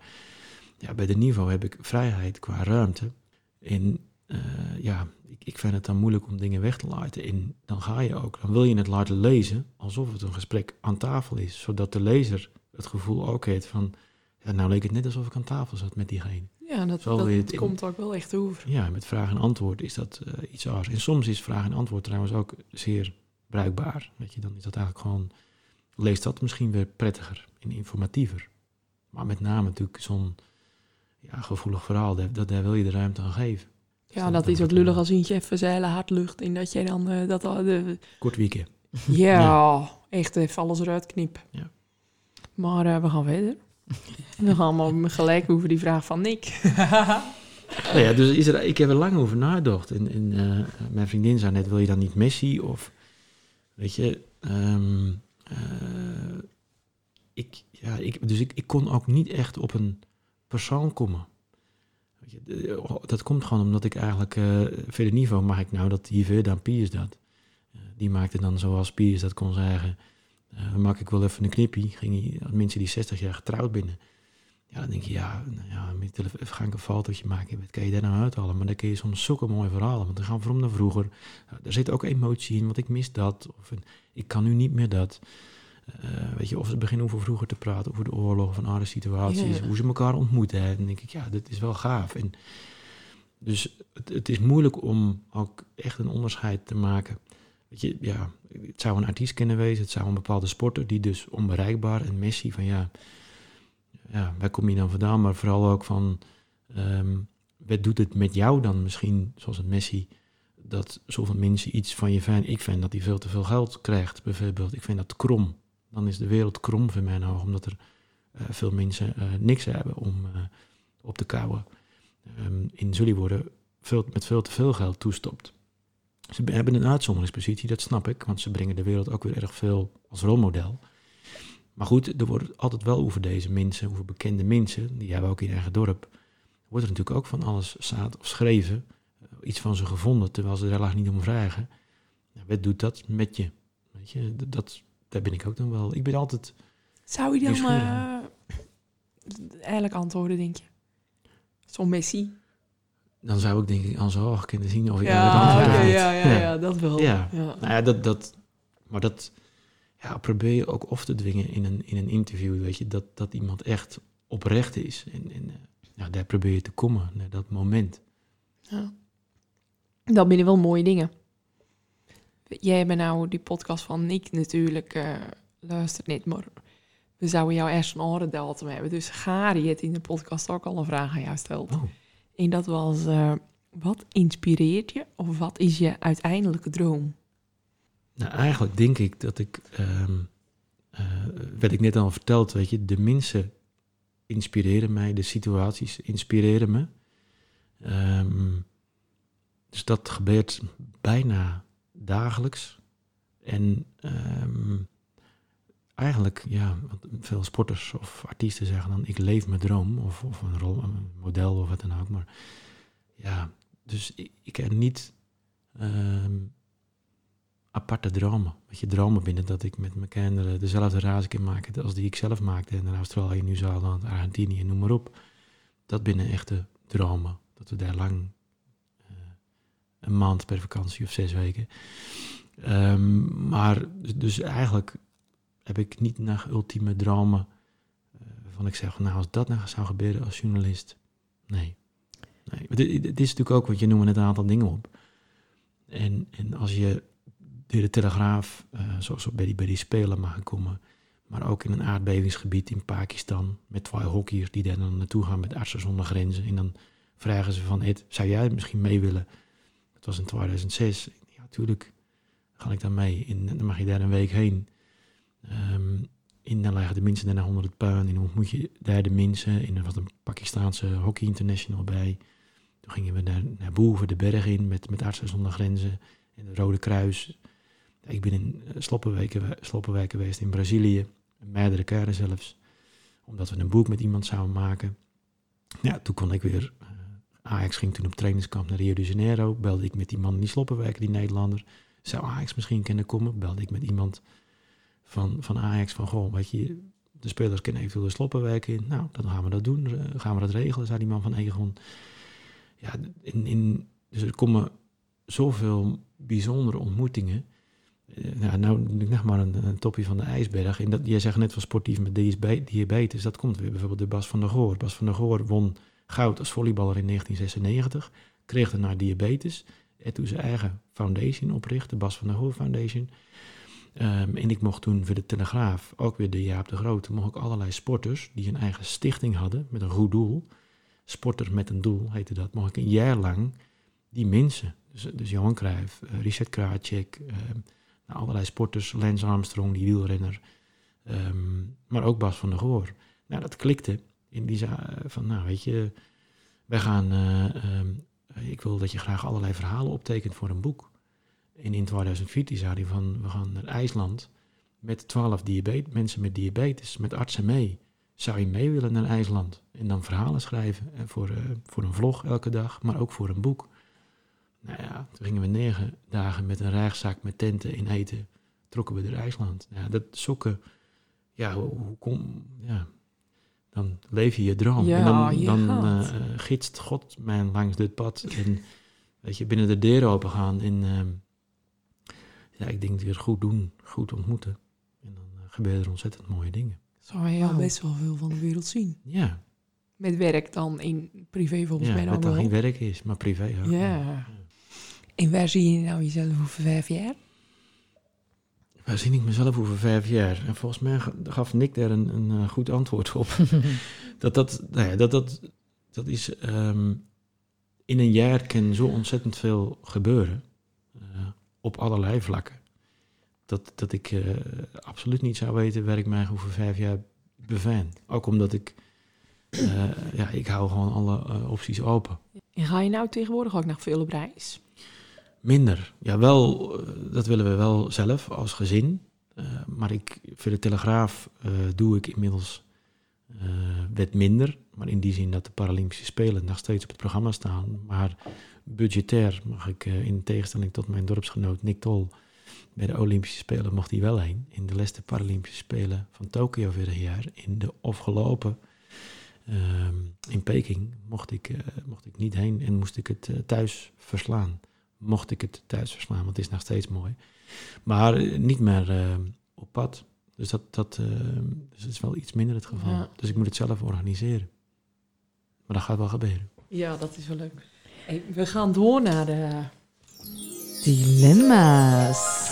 ja, bij de niveau heb ik vrijheid qua ruimte. En eh, ja, ik, ik vind het dan moeilijk om dingen weg te laten. En dan ga je ook, dan wil je het laten lezen alsof het een gesprek aan tafel is. Zodat de lezer het gevoel ook heeft van, ja, nou leek het net alsof ik aan tafel zat met diegene. Ja, dat, dat het komt ook wel echt over. Ja, met vraag en antwoord is dat eh, iets anders. En soms is vraag en antwoord trouwens ook zeer bruikbaar. Weet je, dan is dat eigenlijk gewoon, leest dat misschien weer prettiger en informatiever. Maar met name natuurlijk zo'n ja, gevoelig verhaal, daar, dat, daar wil je de ruimte aan geven. Ja, dat is het lullig als eentje even zeilen hard lucht. En dat jij dan eh, dat al de, Kort weekend. [LAUGHS] Ja, echt even alles eruit knippen. Ja. Maar eh, we gaan verder. [LAUGHS] we gaan maar gelijk over die vraag van Nick. Nou [LAUGHS] ja, dus is er, ik heb er lang over nagedacht. En, en eh, mijn vriendin zei net, wil je dan niet Messi? Of, weet je, ehm, eh, ik, ja, ik, dus ik, ik kon ook niet echt op een persoon komen. De- dat komt gewoon omdat ik eigenlijk, eh verder niveau mag ik nou dat hier dan Piers dat. Eh, die maakte dan zoals Piers dat kon zeggen, eh maak ik wel even een knippie. Ging hij, mensen die 60 jaar getrouwd binnen. Ja, dan denk je, ja, nou ja met telefoon ga ik een fotootje maken. Wat kan je daar nou uithalen? Maar dan kun je soms zulke mooie verhalen. Want dan gaan we naar vroeger. Nou, er zit ook emotie in, want ik mis dat. Of een, ik kan nu niet meer dat. Eh, weet je, of ze beginnen over vroeger te praten, over de oorlog, of andere situaties, Ja. hoe ze elkaar ontmoeten. Hè. Dan denk ik, ja, dit is wel gaaf. En dus het, het is moeilijk om ook echt een onderscheid te maken. Weet je, ja, het zou een artiest kunnen wezen, het zou een bepaalde sporter, die dus onbereikbaar, en Messi, van ja, ja, waar kom je dan vandaan? Maar vooral ook van, ehm, wat doet het met jou dan misschien, zoals het Messi, dat zoveel mensen iets van je fijn. Ik vind dat hij veel te veel geld krijgt, bijvoorbeeld. Ik vind dat krom. Dan is de wereld krom voor mij nou, omdat er eh, veel mensen eh, niks hebben om eh, op te kouwen. Ehm, in zullen worden veel, met veel te veel geld toestopt. Ze hebben een uitzonderingspositie, dat snap ik, want ze brengen de wereld ook weer erg veel als rolmodel. Maar goed, er wordt altijd wel over deze mensen, over bekende mensen, die hebben ook in eigen dorp, wordt er natuurlijk ook van alles zaad of schreven, iets van ze gevonden, terwijl ze er eigenlijk niet om vragen. Wat doet dat met je? Weet je, dat, daar ben ik ook dan wel. Ik ben altijd, Zou je dan eh, eigenlijk antwoorden, denk je? Zo'n Messi? dan zou ik denk ik aan ogen kunnen zien of ik Ja, antwoord ja, weet. ja, ja, dat wel. Ja. ja. Nou ja, dat, dat, maar dat ja, probeer je ook of te dwingen in een, in een interview, weet je, dat, dat iemand echt oprecht is. En, en eh, ja, daar probeer je te komen, naar dat moment. Ja. Dat binnen wel mooie dingen. Jij hebt nou die podcast van Nick natuurlijk, eh luistert niet, maar we zouden jou eerst een orendatum hebben. Dus Gary het in de podcast ook al een vraag aan jou stelt. Oh. En dat was, eh, wat inspireert je of wat is je uiteindelijke droom? Nou, eigenlijk denk ik dat ik, ehm eh, werd ik net al verteld, weet je, de mensen inspireren mij, de situaties inspireren me. Ehm, dus dat gebeurt bijna dagelijks. En ehm, eigenlijk, ja, veel sporters of artiesten zeggen dan, ik leef mijn droom, of, of een rol, een model of wat dan ook. Maar ja, dus ik, ik er niet ehm, aparte dromen. Weet je, dromen binnen dat ik met mijn kinderen dezelfde reizen kan maken als die ik zelf maakte in Australië, Nieuw-Zeeland, Argentinië, noem maar op. Dat binnen echte dromen. Dat we daar lang, een maand per vakantie of zes weken. Ehm, maar dus, eigenlijk heb ik niet naar ultieme dromen eh, waarvan ik zeg, nou als dat nou zou gebeuren als journalist, nee. nee. Het, is natuurlijk ook, want je noemde net een aantal dingen op. En, en als je door de Telegraaf, eh, zoals bij die, bij die Spelen mag komen, Maar ook in een aardbevingsgebied in Pakistan. Met twee hockeyers die daar dan naartoe gaan met artsen zonder grenzen. En dan vragen ze van, Ed, zou jij misschien mee willen? Dat was in 2006. Ja, natuurlijk ga ik dan mee. En dan mag je daar een week heen. Um, in dan leggen de mensen daarna onder het puin. En dan ontmoet je daar de mensen. En er was een Pakistaanse hockey international bij. Toen gingen we naar, naar boven de berg in met, met Artsen zonder Grenzen en het Rode Kruis. Ik ben in uh, Sloppenwijk geweest in Brazilië, meerdere keren zelfs, omdat we een boek met iemand zouden maken. Ja, toen kon ik weer, uh, Ajax ging toen op trainingskamp naar Rio de Janeiro, belde ik met die man in die Sloppenwijk, die Nederlander. Zou Ajax misschien kunnen komen? Belde ik met iemand van, van Ajax van, goh, weet je, de spelers kunnen eventueel de Sloppenwijk in. Nou, dan gaan we dat doen, uh, gaan we dat regelen, zei die man van Egon. Ja, in, in, dus er komen zoveel bijzondere ontmoetingen. Uh, nou, nou nog maar een, een, topje van de ijsberg. En dat, jij zegt net van sportief met diabetes, dat komt weer bijvoorbeeld de Bas van der Goor. Bas van der Goor won goud als volleyballer in 1996, kreeg daarna diabetes. En toen zijn eigen foundation opricht, de Bas van der Goor Foundation. Um, en ik mocht toen voor de Telegraaf, ook weer de Jaap de Grote, mocht ik allerlei sporters die een eigen stichting hadden met een goed doel. Sporters met een doel heette dat. Mocht ik een jaar lang die mensen, dus, dus Johan Cruijff, uh, Richard Krajcek, uh, nou, allerlei sporters, Lance Armstrong, die wielrenner, um, maar ook Bas van der Goor. Nou, dat klikte. En die zei van, nou weet je, wij gaan, uh, um, ik wil dat je graag allerlei verhalen optekent voor een boek. En in 2014 zei hij van, we gaan naar IJsland met 12 mensen met diabetes, met artsen mee. Zou je mee willen naar IJsland? En dan verhalen schrijven en voor, voor een vlog elke dag, maar ook voor een boek. Nou ja, toen gingen we negen dagen met een reigzak met tenten en eten, trokken we door IJsland. Ja, dat zoeken, ja, hoe, hoe kom, ja, dan leef je je droom. Ja, en dan, dan uh, gidst God mij langs dit pad en weet je, binnen de deur open gaan en... Uh, ja, ik denk dat we het goed doen, goed ontmoeten. En dan uh, gebeuren er ontzettend mooie dingen. Zou je al best wel veel van de wereld zien. Ja. Met werk dan in privé volgens ja, mij dat dan dan wel. geen werk is, maar privé ook. Ja. En waar zie je nou jezelf over vijf jaar? Waar zie ik mezelf over vijf jaar? En volgens mij gaf Nick daar een, een uh, goed antwoord op. [LAUGHS] dat, dat, nou ja, dat, dat, dat is... Um, in een jaar kan zo ontzettend veel gebeuren. Uh, op allerlei vlakken. Dat, dat ik uh, absoluut niet zou weten waar ik mij over vijf jaar bevind. Ook omdat ik, uh, ja, ik hou gewoon alle opties open. En ga je nou tegenwoordig ook nog veel op reis? Minder. Ja, wel, dat willen we wel zelf als gezin. maar ik, voor de Telegraaf doe ik inmiddels wat minder. Maar in die zin dat de Paralympische Spelen nog steeds op het programma staan. Maar budgetair mag ik uh, in tegenstelling tot mijn dorpsgenoot Nick Tol bij de Olympische Spelen mocht hij wel heen. In de laatste Paralympische Spelen van Tokio vorig jaar. In de afgelopen uh, in Peking mocht ik, uh, mocht ik niet heen en moest ik het uh, thuis verslaan. Mocht ik het thuis verslaan, want het is nog steeds mooi. Maar uh, niet meer op pad. Dus dat, dat, dus dat is wel iets minder het geval. Ja. Dus ik moet het zelf organiseren. Maar dat gaat wel gebeuren. Ja, dat is wel leuk. Hey, we gaan door naar de dilemma's.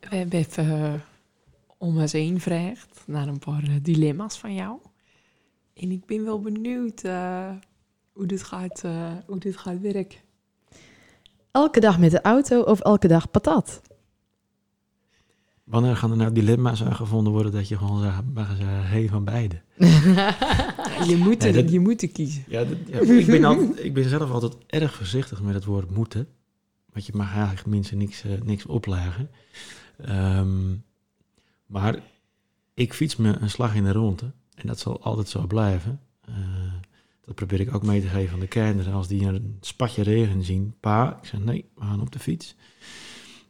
We hebben even uh, om eens heen gevraagd naar een paar dilemma's van jou. En ik ben wel benieuwd hoe, dit gaat, hoe dit gaat werken. Elke dag met de auto of elke dag patat? Wanneer gaan er nou dilemma's aangevonden worden dat je gewoon zegt, mag zeggen, hey van beide? [LAUGHS] je, moet er, nee, dat, je moet er kiezen. Ja, dat, ja ik, ben altijd, [LAUGHS] ik ben zelf altijd erg voorzichtig met het woord moeten. Want je mag eigenlijk mensen niks, uh, niks opleggen. Um, maar ik fiets me een slag in de ronde. En dat zal altijd zo blijven. Uh, dat probeer ik ook mee te geven aan de kinderen. Als die een spatje regen zien. Pa, ik zeg nee, we gaan op de fiets.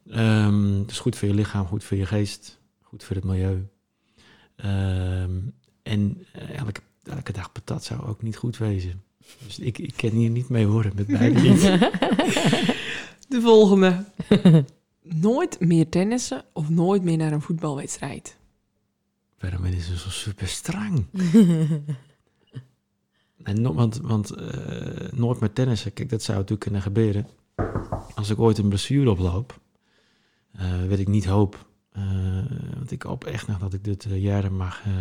Um, het is goed voor je lichaam, goed voor je geest, goed voor het milieu. Um, en elke, elke dag patat zou ook niet goed wezen. Dus ik, ik kan hier niet mee horen met beide [LAUGHS] niet. De volgende. [LAUGHS] nooit meer tennissen of nooit meer naar een voetbalwedstrijd? Waarom is ze zo super streng? [LAUGHS] en no, want want uh, nooit meer tennissen, kijk, dat zou natuurlijk kunnen gebeuren. Als ik ooit een blessure oploop, uh, wat ik niet hoop, Eh, want ik hoop echt nog dat ik dit eh, jaren mag, eh,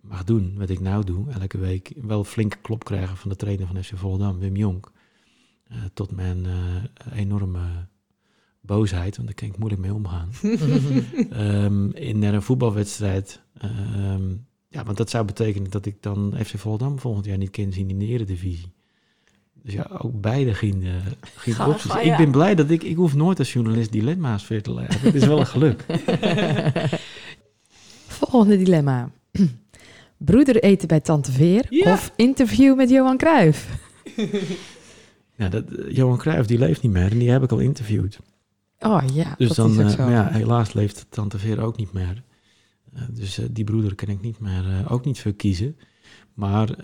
mag doen. Wat ik nou doe, elke week. Wel flinke klop krijgen van de trainer van FC Volendam, Wim Jonk. Eh, tot mijn eh, enorme boosheid, want daar kan ik moeilijk mee omgaan. [LAUGHS] Ehm, in een voetbalwedstrijd. ehm, ja, want dat zou betekenen dat ik dan FC Volendam volgend jaar niet kan zien in de eredivisie. Dus ja, ook beide geen, eh, geen opties. Ik ben blij dat ik... Ik hoef nooit als journalist dilemma's weer te leggen. Het is wel een geluk. [LAUGHS] Volgende dilemma. [CLEARS THROAT] Broeder eten bij Tante Veer Ja. of interview met Johan Cruijff? [LAUGHS] Ja, dat, eh, Johan Cruijff die leeft niet meer en die heb ik al interviewd. Oh ja, Dus dat dan, is ook eh, zo. ja, helaas leeft Tante Veer ook niet meer. Eh, dus eh, die broeder kan ik niet meer, eh, ook niet voor kiezen. Maar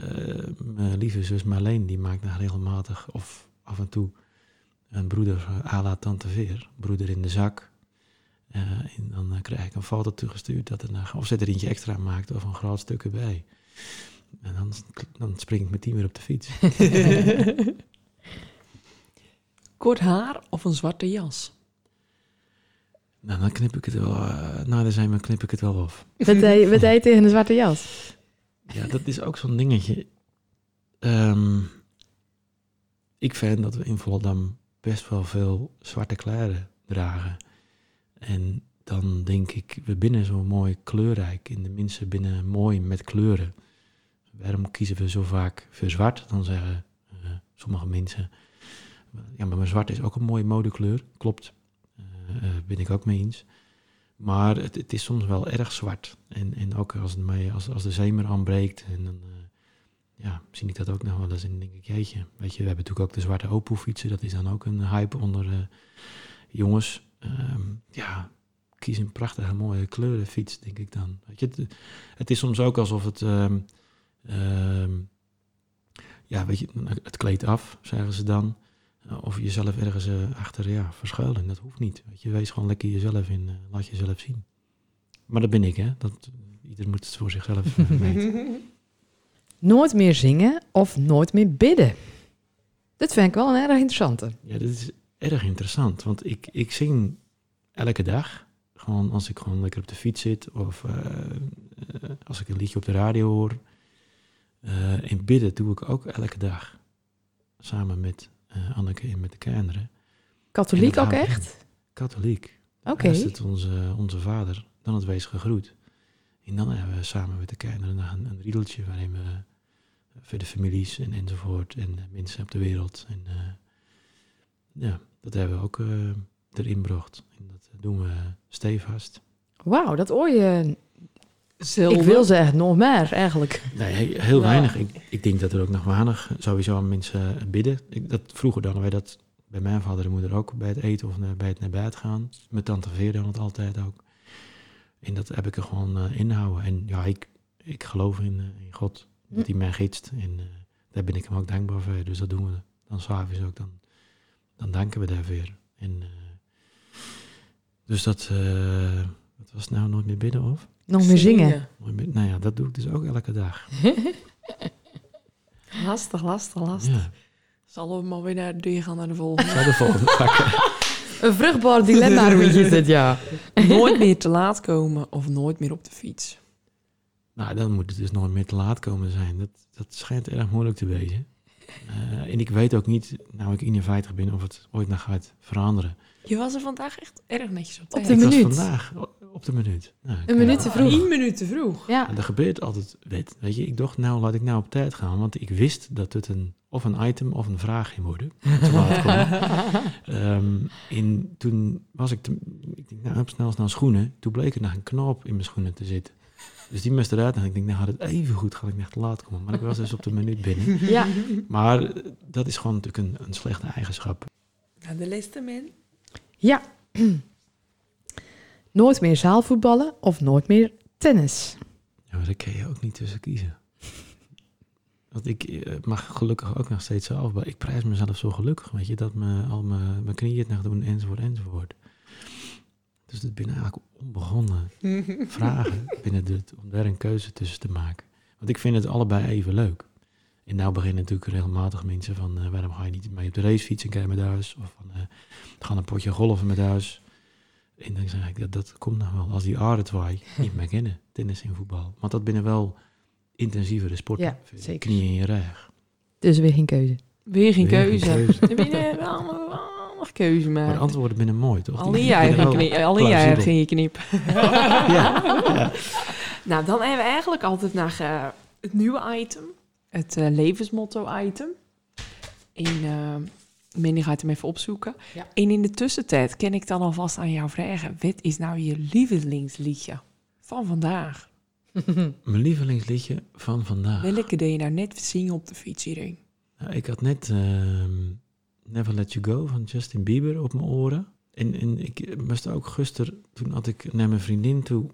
mijn lieve zus Marleen, die maakt nog regelmatig of af en toe een broeder à la Tante Veer. Broeder in de zak. En dan krijg ik een foto toegestuurd dat er of ze er eentje extra maakt of een groot stuk erbij. En dan, dan spring ik met die weer op de fiets. [LAUGHS] Kort haar of een zwarte jas? Nou, dan knip ik het wel, na de zijn knip ik het wel af. Deed wat deed je tegen een zwarte jas? Ja, dat is ook zo'n dingetje. Ehm, ik vind dat we in Volendam best wel veel zwarte kleren dragen. En dan denk ik, we binnen zo mooi kleurrijk. En de mensen binnen mooi met kleuren. Waarom kiezen we zo vaak voor zwart? Dan zeggen eh, sommige mensen... Ja, maar zwart is ook een mooie modekleur. Klopt. Eh eh, ben ik ook mee eens. Maar het, het is soms wel erg zwart. En, en ook als, het als, als de zeemer aanbreekt, en dan eh, ja, zie ik dat ook nog wel eens. En dan denk ik, jeetje, weet je, we hebben natuurlijk ook de zwarte Opel fietsen. Dat is dan ook een hype onder jongens. Ehm, ja, kies een prachtige mooie kleurenfiets, denk ik dan. Weet je, het, is soms ook alsof het... ehm, ja, weet je, het kleedt af, zeggen ze dan. Uh, Of jezelf ergens eh, achter ja, verschuilen. Dat hoeft niet. Weet je, wees gewoon lekker jezelf in. eh, laat jezelf zien. Maar dat ben ik, hè. Dat, ieder moet het voor zichzelf eh, [LAUGHS] weten. Nooit meer zingen of nooit meer bidden? Dit vind ik wel een erg interessante. Ja, dit is erg interessant. Want ik, ik zing elke dag. Gewoon als ik gewoon lekker op de fiets zit. Of eh, eh, als ik een liedje op de radio hoor. Eh en bidden doe ik ook elke dag. Samen met eh, Anneke en met de kinderen. Katholiek ook echt? Katholiek. Oké. Eerst het onze, onze vader, dan het wees gegroet. En dan hebben we samen met de kinderen een, een riedeltje waarin we eh, voor de families en enzovoort en eh, mensen op de wereld. En eh, ja, dat hebben we ook eh, erin gebracht. En dat doen we stevast. Wauw, dat hoor je. Zelden. Ik wil ze echt nog meer, eigenlijk. Nee, he- heel Ja. weinig. Ik, ik denk dat er ook nog weinig sowieso aan mensen bidden. Ik, dat, vroeger dan wij dat bij mijn vader en moeder ook bij het eten of bij het naar bed gaan. Met tante Veer dan het altijd ook. En dat heb ik er gewoon eh, inhouden. En ja, ik, ik geloof in, eh, in God. Dat hij mij gidst. En eh, daar ben ik hem ook dankbaar voor. Dus dat doen we dan s'avonds ook. Dan, dan danken we daarvoor. En, eh, dus dat, eh, wat was het nou, nooit meer bidden of? Nog meer zingen. Nou ja, dat doe ik dus ook elke dag. [LAUGHS] Lastig, lastig, lastig. Ja. Zullen we maar weer naar de deur gaan naar de volgende? Zou de volgende [LAUGHS] pakken. Een vruchtbaar dilemma, [LAUGHS] Ruudje, is dit, ja. nooit meer te laat komen of nooit meer op de fiets? Nou, dan moet het dus nooit meer te laat komen zijn. Dat, dat schijnt erg moeilijk te wezen. Eh, en ik weet ook niet, nou ik 51 ben, of het ooit nog gaat veranderen. Je was er vandaag echt erg netjes op Op tijd. de ik was minuut. vandaag op de minuut. Nou, Een minuut te vroeg. 10 minuten te vroeg. Ja. En er gebeurt altijd wet. Weet je, ik dacht, nou laat ik nou op tijd gaan. Want ik wist dat het een, of een item of een vraag ging worden. [LAUGHS] Te laat komen. [LAUGHS] Ehm, en toen was ik, te, ik denk, nou, snel snel schoenen. Toen bleek er nog een knoop in mijn schoenen te zitten. Dus die moest eruit. En ik denk, nou, had het even goed, ga ik nog te laat komen. Maar ik was dus op de minuut binnen. Ja. Maar eh, dat is gewoon natuurlijk een, een slechte eigenschap. Naar de liste, man. Ja. [CLEARS THROAT] Nooit meer zaalvoetballen of nooit meer tennis? Ja, maar daar kun je ook niet tussen kiezen. Want ik eh, mag gelukkig ook nog steeds zelf. Maar ik prijs mezelf zo gelukkig, weet je, dat me al mijn, mijn knieën het nog doen, enzovoort, enzovoort. Dus dat binnen eigenlijk onbegonnen [LAUGHS] vragen binnen dit, om daar een keuze tussen te maken. Want ik vind het allebei even leuk. En nou beginnen natuurlijk regelmatig mensen van, eh, waarom ga je niet mee op de racefiets en kijk met huis? Of van, eh, ga een potje golven met huis. En dan zeg ik, dat, dat komt nog wel. Als die aardwaai [LAUGHS] niet meer kennen, tennis en voetbal. Want dat binnen wel intensievere sporten. Ja, zeker. Knieën in je rug. Dus weer geen keuze. Weer geen Weer geen keuze. keuze. Dan ben je wel nog keuze Maar de maken. antwoorden binnen mooi, toch? Al binnen ging ging je knip. [LAUGHS] Ja, ja. Nou, dan hebben we eigenlijk altijd naar eh, het nieuwe item. Het eh, levensmotto-item. En uh, Mandy gaat hem even opzoeken. Ja. En in de tussentijd kan ik dan alvast aan jou vragen... wat is nou je lievelingsliedje van vandaag? [LAUGHS] Mijn lievelingsliedje van vandaag. Welke deed je nou net zingen op de fiets hierin? Nou, ik had net ehm, Never Let You Go van Justin Bieber op mijn oren. En, en ik moest ook gisteren, toen had ik naar mijn vriendin toe...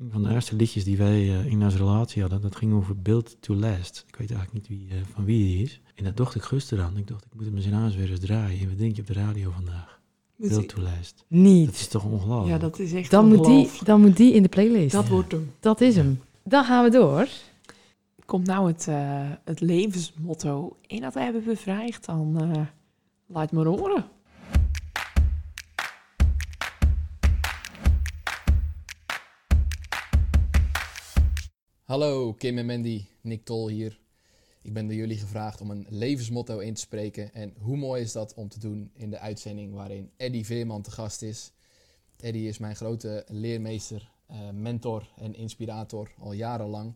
Een van de eerste liedjes die wij eh, in onze relatie hadden, dat ging over Build to Last. Ik weet eigenlijk niet wie, eh, van wie die is. En dat dacht ik gisteren aan. Ik dacht, ik moet hem eens in huis weer eens draaien. En wat denk je op de radio vandaag? Build to Last. Dat Niet. is toch ongelooflijk? Ja, dat is echt Dan moet, die, ongelooflijk. dan moet die in de playlist. Dat Ja. wordt hem. Dat is hem. Dan gaan we door. Komt nou het, eh, het levensmotto en dat hebben we bevraagd, dan eh, laat maar horen. Hallo Kim en Mandy, Nick Tol hier. Ik ben door jullie gevraagd om een levensmotto in te spreken. En hoe mooi is dat om te doen in de uitzending waarin Eddy Veerman te gast is. Eddy is mijn grote leermeester, eh, mentor en inspirator al jarenlang.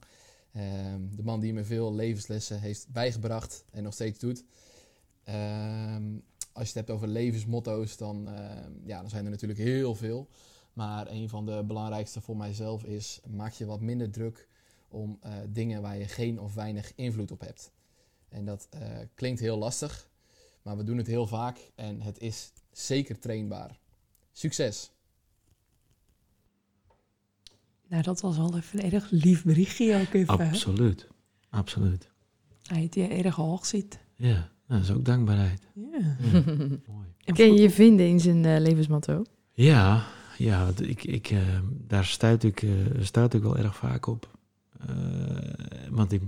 Ehm, de man die me veel levenslessen heeft bijgebracht en nog steeds doet. Ehm, als je het hebt over levensmotto's, dan, ehm, ja, dan zijn er natuurlijk heel veel. Maar een van de belangrijkste voor mijzelf is: maak je wat minder druk om eh, dingen waar je geen of weinig invloed op hebt. En dat eh, klinkt heel lastig, maar we doen het heel vaak en het is zeker trainbaar. Succes! Nou, dat was wel even een erg lief berichtje ook even. Absoluut. Absoluut. Hij die erg hoog zit. Ja, nou, dat is ook dankbaarheid. Ja. Ja, [LAUGHS] mooi. En Kun je je vinden in zijn eh, levensmotto? Ja, ja ik, ik, eh, daar stuit ik, eh, stuit ik wel erg vaak op. Eh, want ik,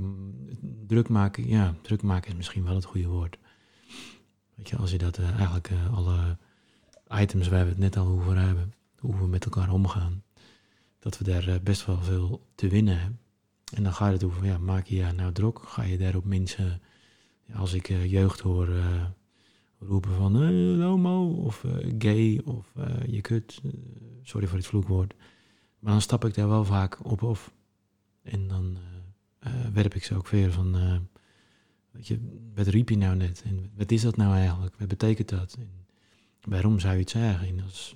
druk maken, ja, druk maken is misschien wel het goede woord. Weet je, als je dat eh, eigenlijk eh, alle items waar we het net al over hebben, hoe we met elkaar omgaan, dat we daar best wel veel te winnen hebben. En dan gaat het over, ja, maak je je nou druk? Ga je daarop mensen, ja, als ik jeugd hoor roepen van homo of gay of je kut, sorry voor het vloekwoord. Maar dan stap ik daar wel vaak op af. En dan eh, eh, werp ik ze ook weer van, eh, weet je, wat riep je nou net? En wat is dat nou eigenlijk? Wat betekent dat? En waarom zou je het zeggen? En als,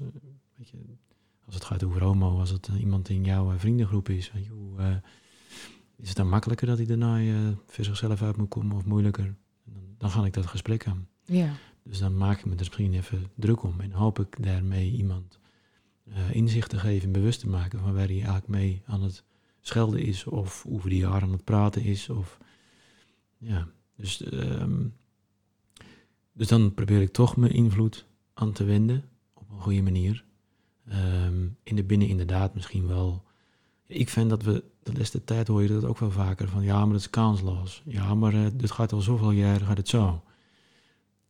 weet je, als het gaat over homo, als het iemand in jouw vriendengroep is, weet je, hoe, is het dan makkelijker dat hij daarna eh, voor zichzelf uit moet komen of moeilijker? Dan, dan ga ik dat gesprek aan. Ja. Dus dan maak ik me er misschien even druk om en hoop ik daarmee iemand inzicht te geven en bewust te maken van waar hij eigenlijk mee aan het schelden is of over die jaar aan het praten is. Of, ja, dus, ehm, dus dan probeer ik toch mijn invloed aan te wenden op een goede manier. Ehm, in de binnen inderdaad misschien wel. Ik vind dat we de laatste tijd hoor je dat ook wel vaker van ja, maar dat is kansloos. Ja, maar eh, dit gaat al zoveel jaar, gaat het zo.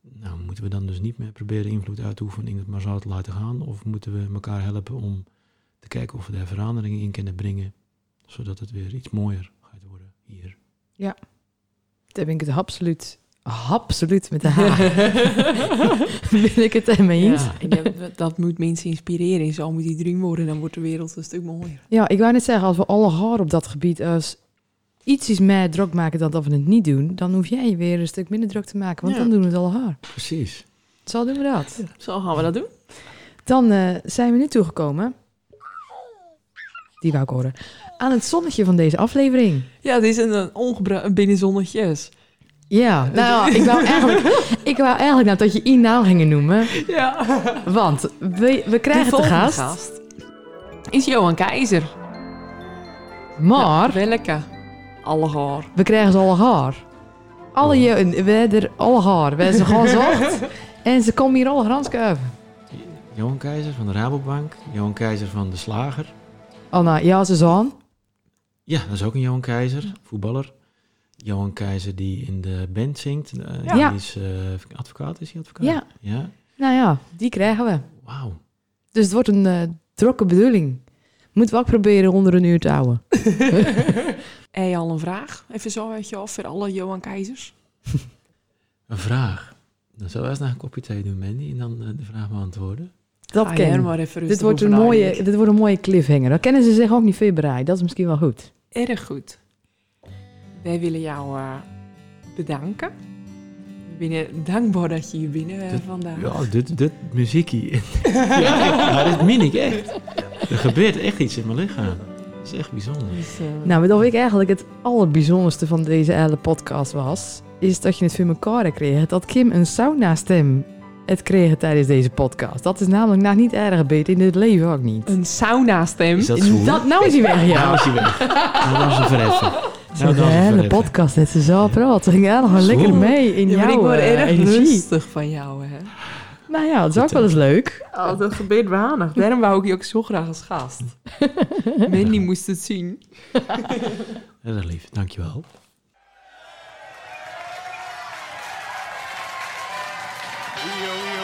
Nou, moeten we dan dus niet meer proberen invloed uit te oefenen en het maar zo te laten gaan? Of moeten we elkaar helpen om te kijken of we daar veranderingen in kunnen brengen, zodat het weer iets mooier gaat worden hier? Daar ben ik het absoluut, absoluut met de H. [LAUGHS] ben ik het ermee eens. Ja, en dat, dat moet mensen inspireren. En zo moet die dream worden. Dan wordt de wereld een stuk mooier. Ja, ik wou net zeggen, als we alle haar op dat gebied als iets is meer druk maken dan dat we het niet doen, dan hoef jij je weer een stuk minder druk te maken, want Ja. dan doen we het alle haar. Precies. Zo doen we dat. Zo gaan we dat doen. Dan eh, zijn we nu toegekomen, die wou ik horen, aan het zonnetje van deze aflevering. Ja, het is een, een ongebruikt binnenzonnetjes. Ja, nou, [LAUGHS] ik wou eigenlijk, ik wou eigenlijk nou dat je naam gingen noemen, Ja. want we, we krijgen te volgende gast, is Johan Keizer. maar Ja, welke? Alle haar. we krijgen ze alle haar. Alle Oh. je, we er alle haar. We ze gewoon [LAUGHS] zocht en ze komen hier alle ranskuiven. Johan Keizer van de Rabobank, Johan Keizer van de Slager. Oh, nou, ja, ze zoon. Ja, dat is ook een Johan Keizer, voetballer. Johan Keizer die in de band zingt. eh, Ja. Die is eh, advocaat, is hij advocaat? Ja. Ja, Nou ja, die krijgen we. wauw. Dus het wordt een eh drokke bedoeling. Moeten we ook proberen onder een uur te houden. [LAUGHS] [LAUGHS] Heb je al een vraag? Even zo, weet je wel, voor alle Johan Keizers. Een vraag. Dan zullen we eerst naar een kopje thee doen, Mandy, en dan de vraag beantwoorden. Dat ken maar even Dit wordt, een mooie, dit wordt een mooie cliffhanger. Dan kennen ze zich ook niet veel bereid. Dat is misschien wel goed. Erg goed. Wij willen jou eh, bedanken. We zijn dankbaar dat je hier binnen bent Dit- vandaag. Ja, dit, dit muziekie. [LAUGHS] ja, ja, dit meen ik echt. Er gebeurt echt iets in mijn lichaam. Dat is echt bijzonder. Dus, eh, Nou, wat ik eigenlijk het allerbijzonderste van deze hele podcast was, is dat je het voor elkaar gekregen dat Kim een sauna-stem het kreeg tijdens deze podcast. Dat is namelijk nou niet erg beter in het leven ook niet. een sauna-stem. Is dat zo? Dat, nou is hij weg, Nou ja. is hij weg. Nou was verheffen. Nou, de is het hele verheffen. podcast heeft ze zo praten. Ze ging eigenlijk Zo. lekker mee in Ja, maar ik jouw word eh, erg energie. rustig van jou, hè. Nou ja, dat is ook wel eens leuk. Oh, dat gebeurt weinig. Daarom wou ik je ook zo graag als gast. [LAUGHS] Mandy moest het zien. Erg lief, dankjewel. Rio, Rio.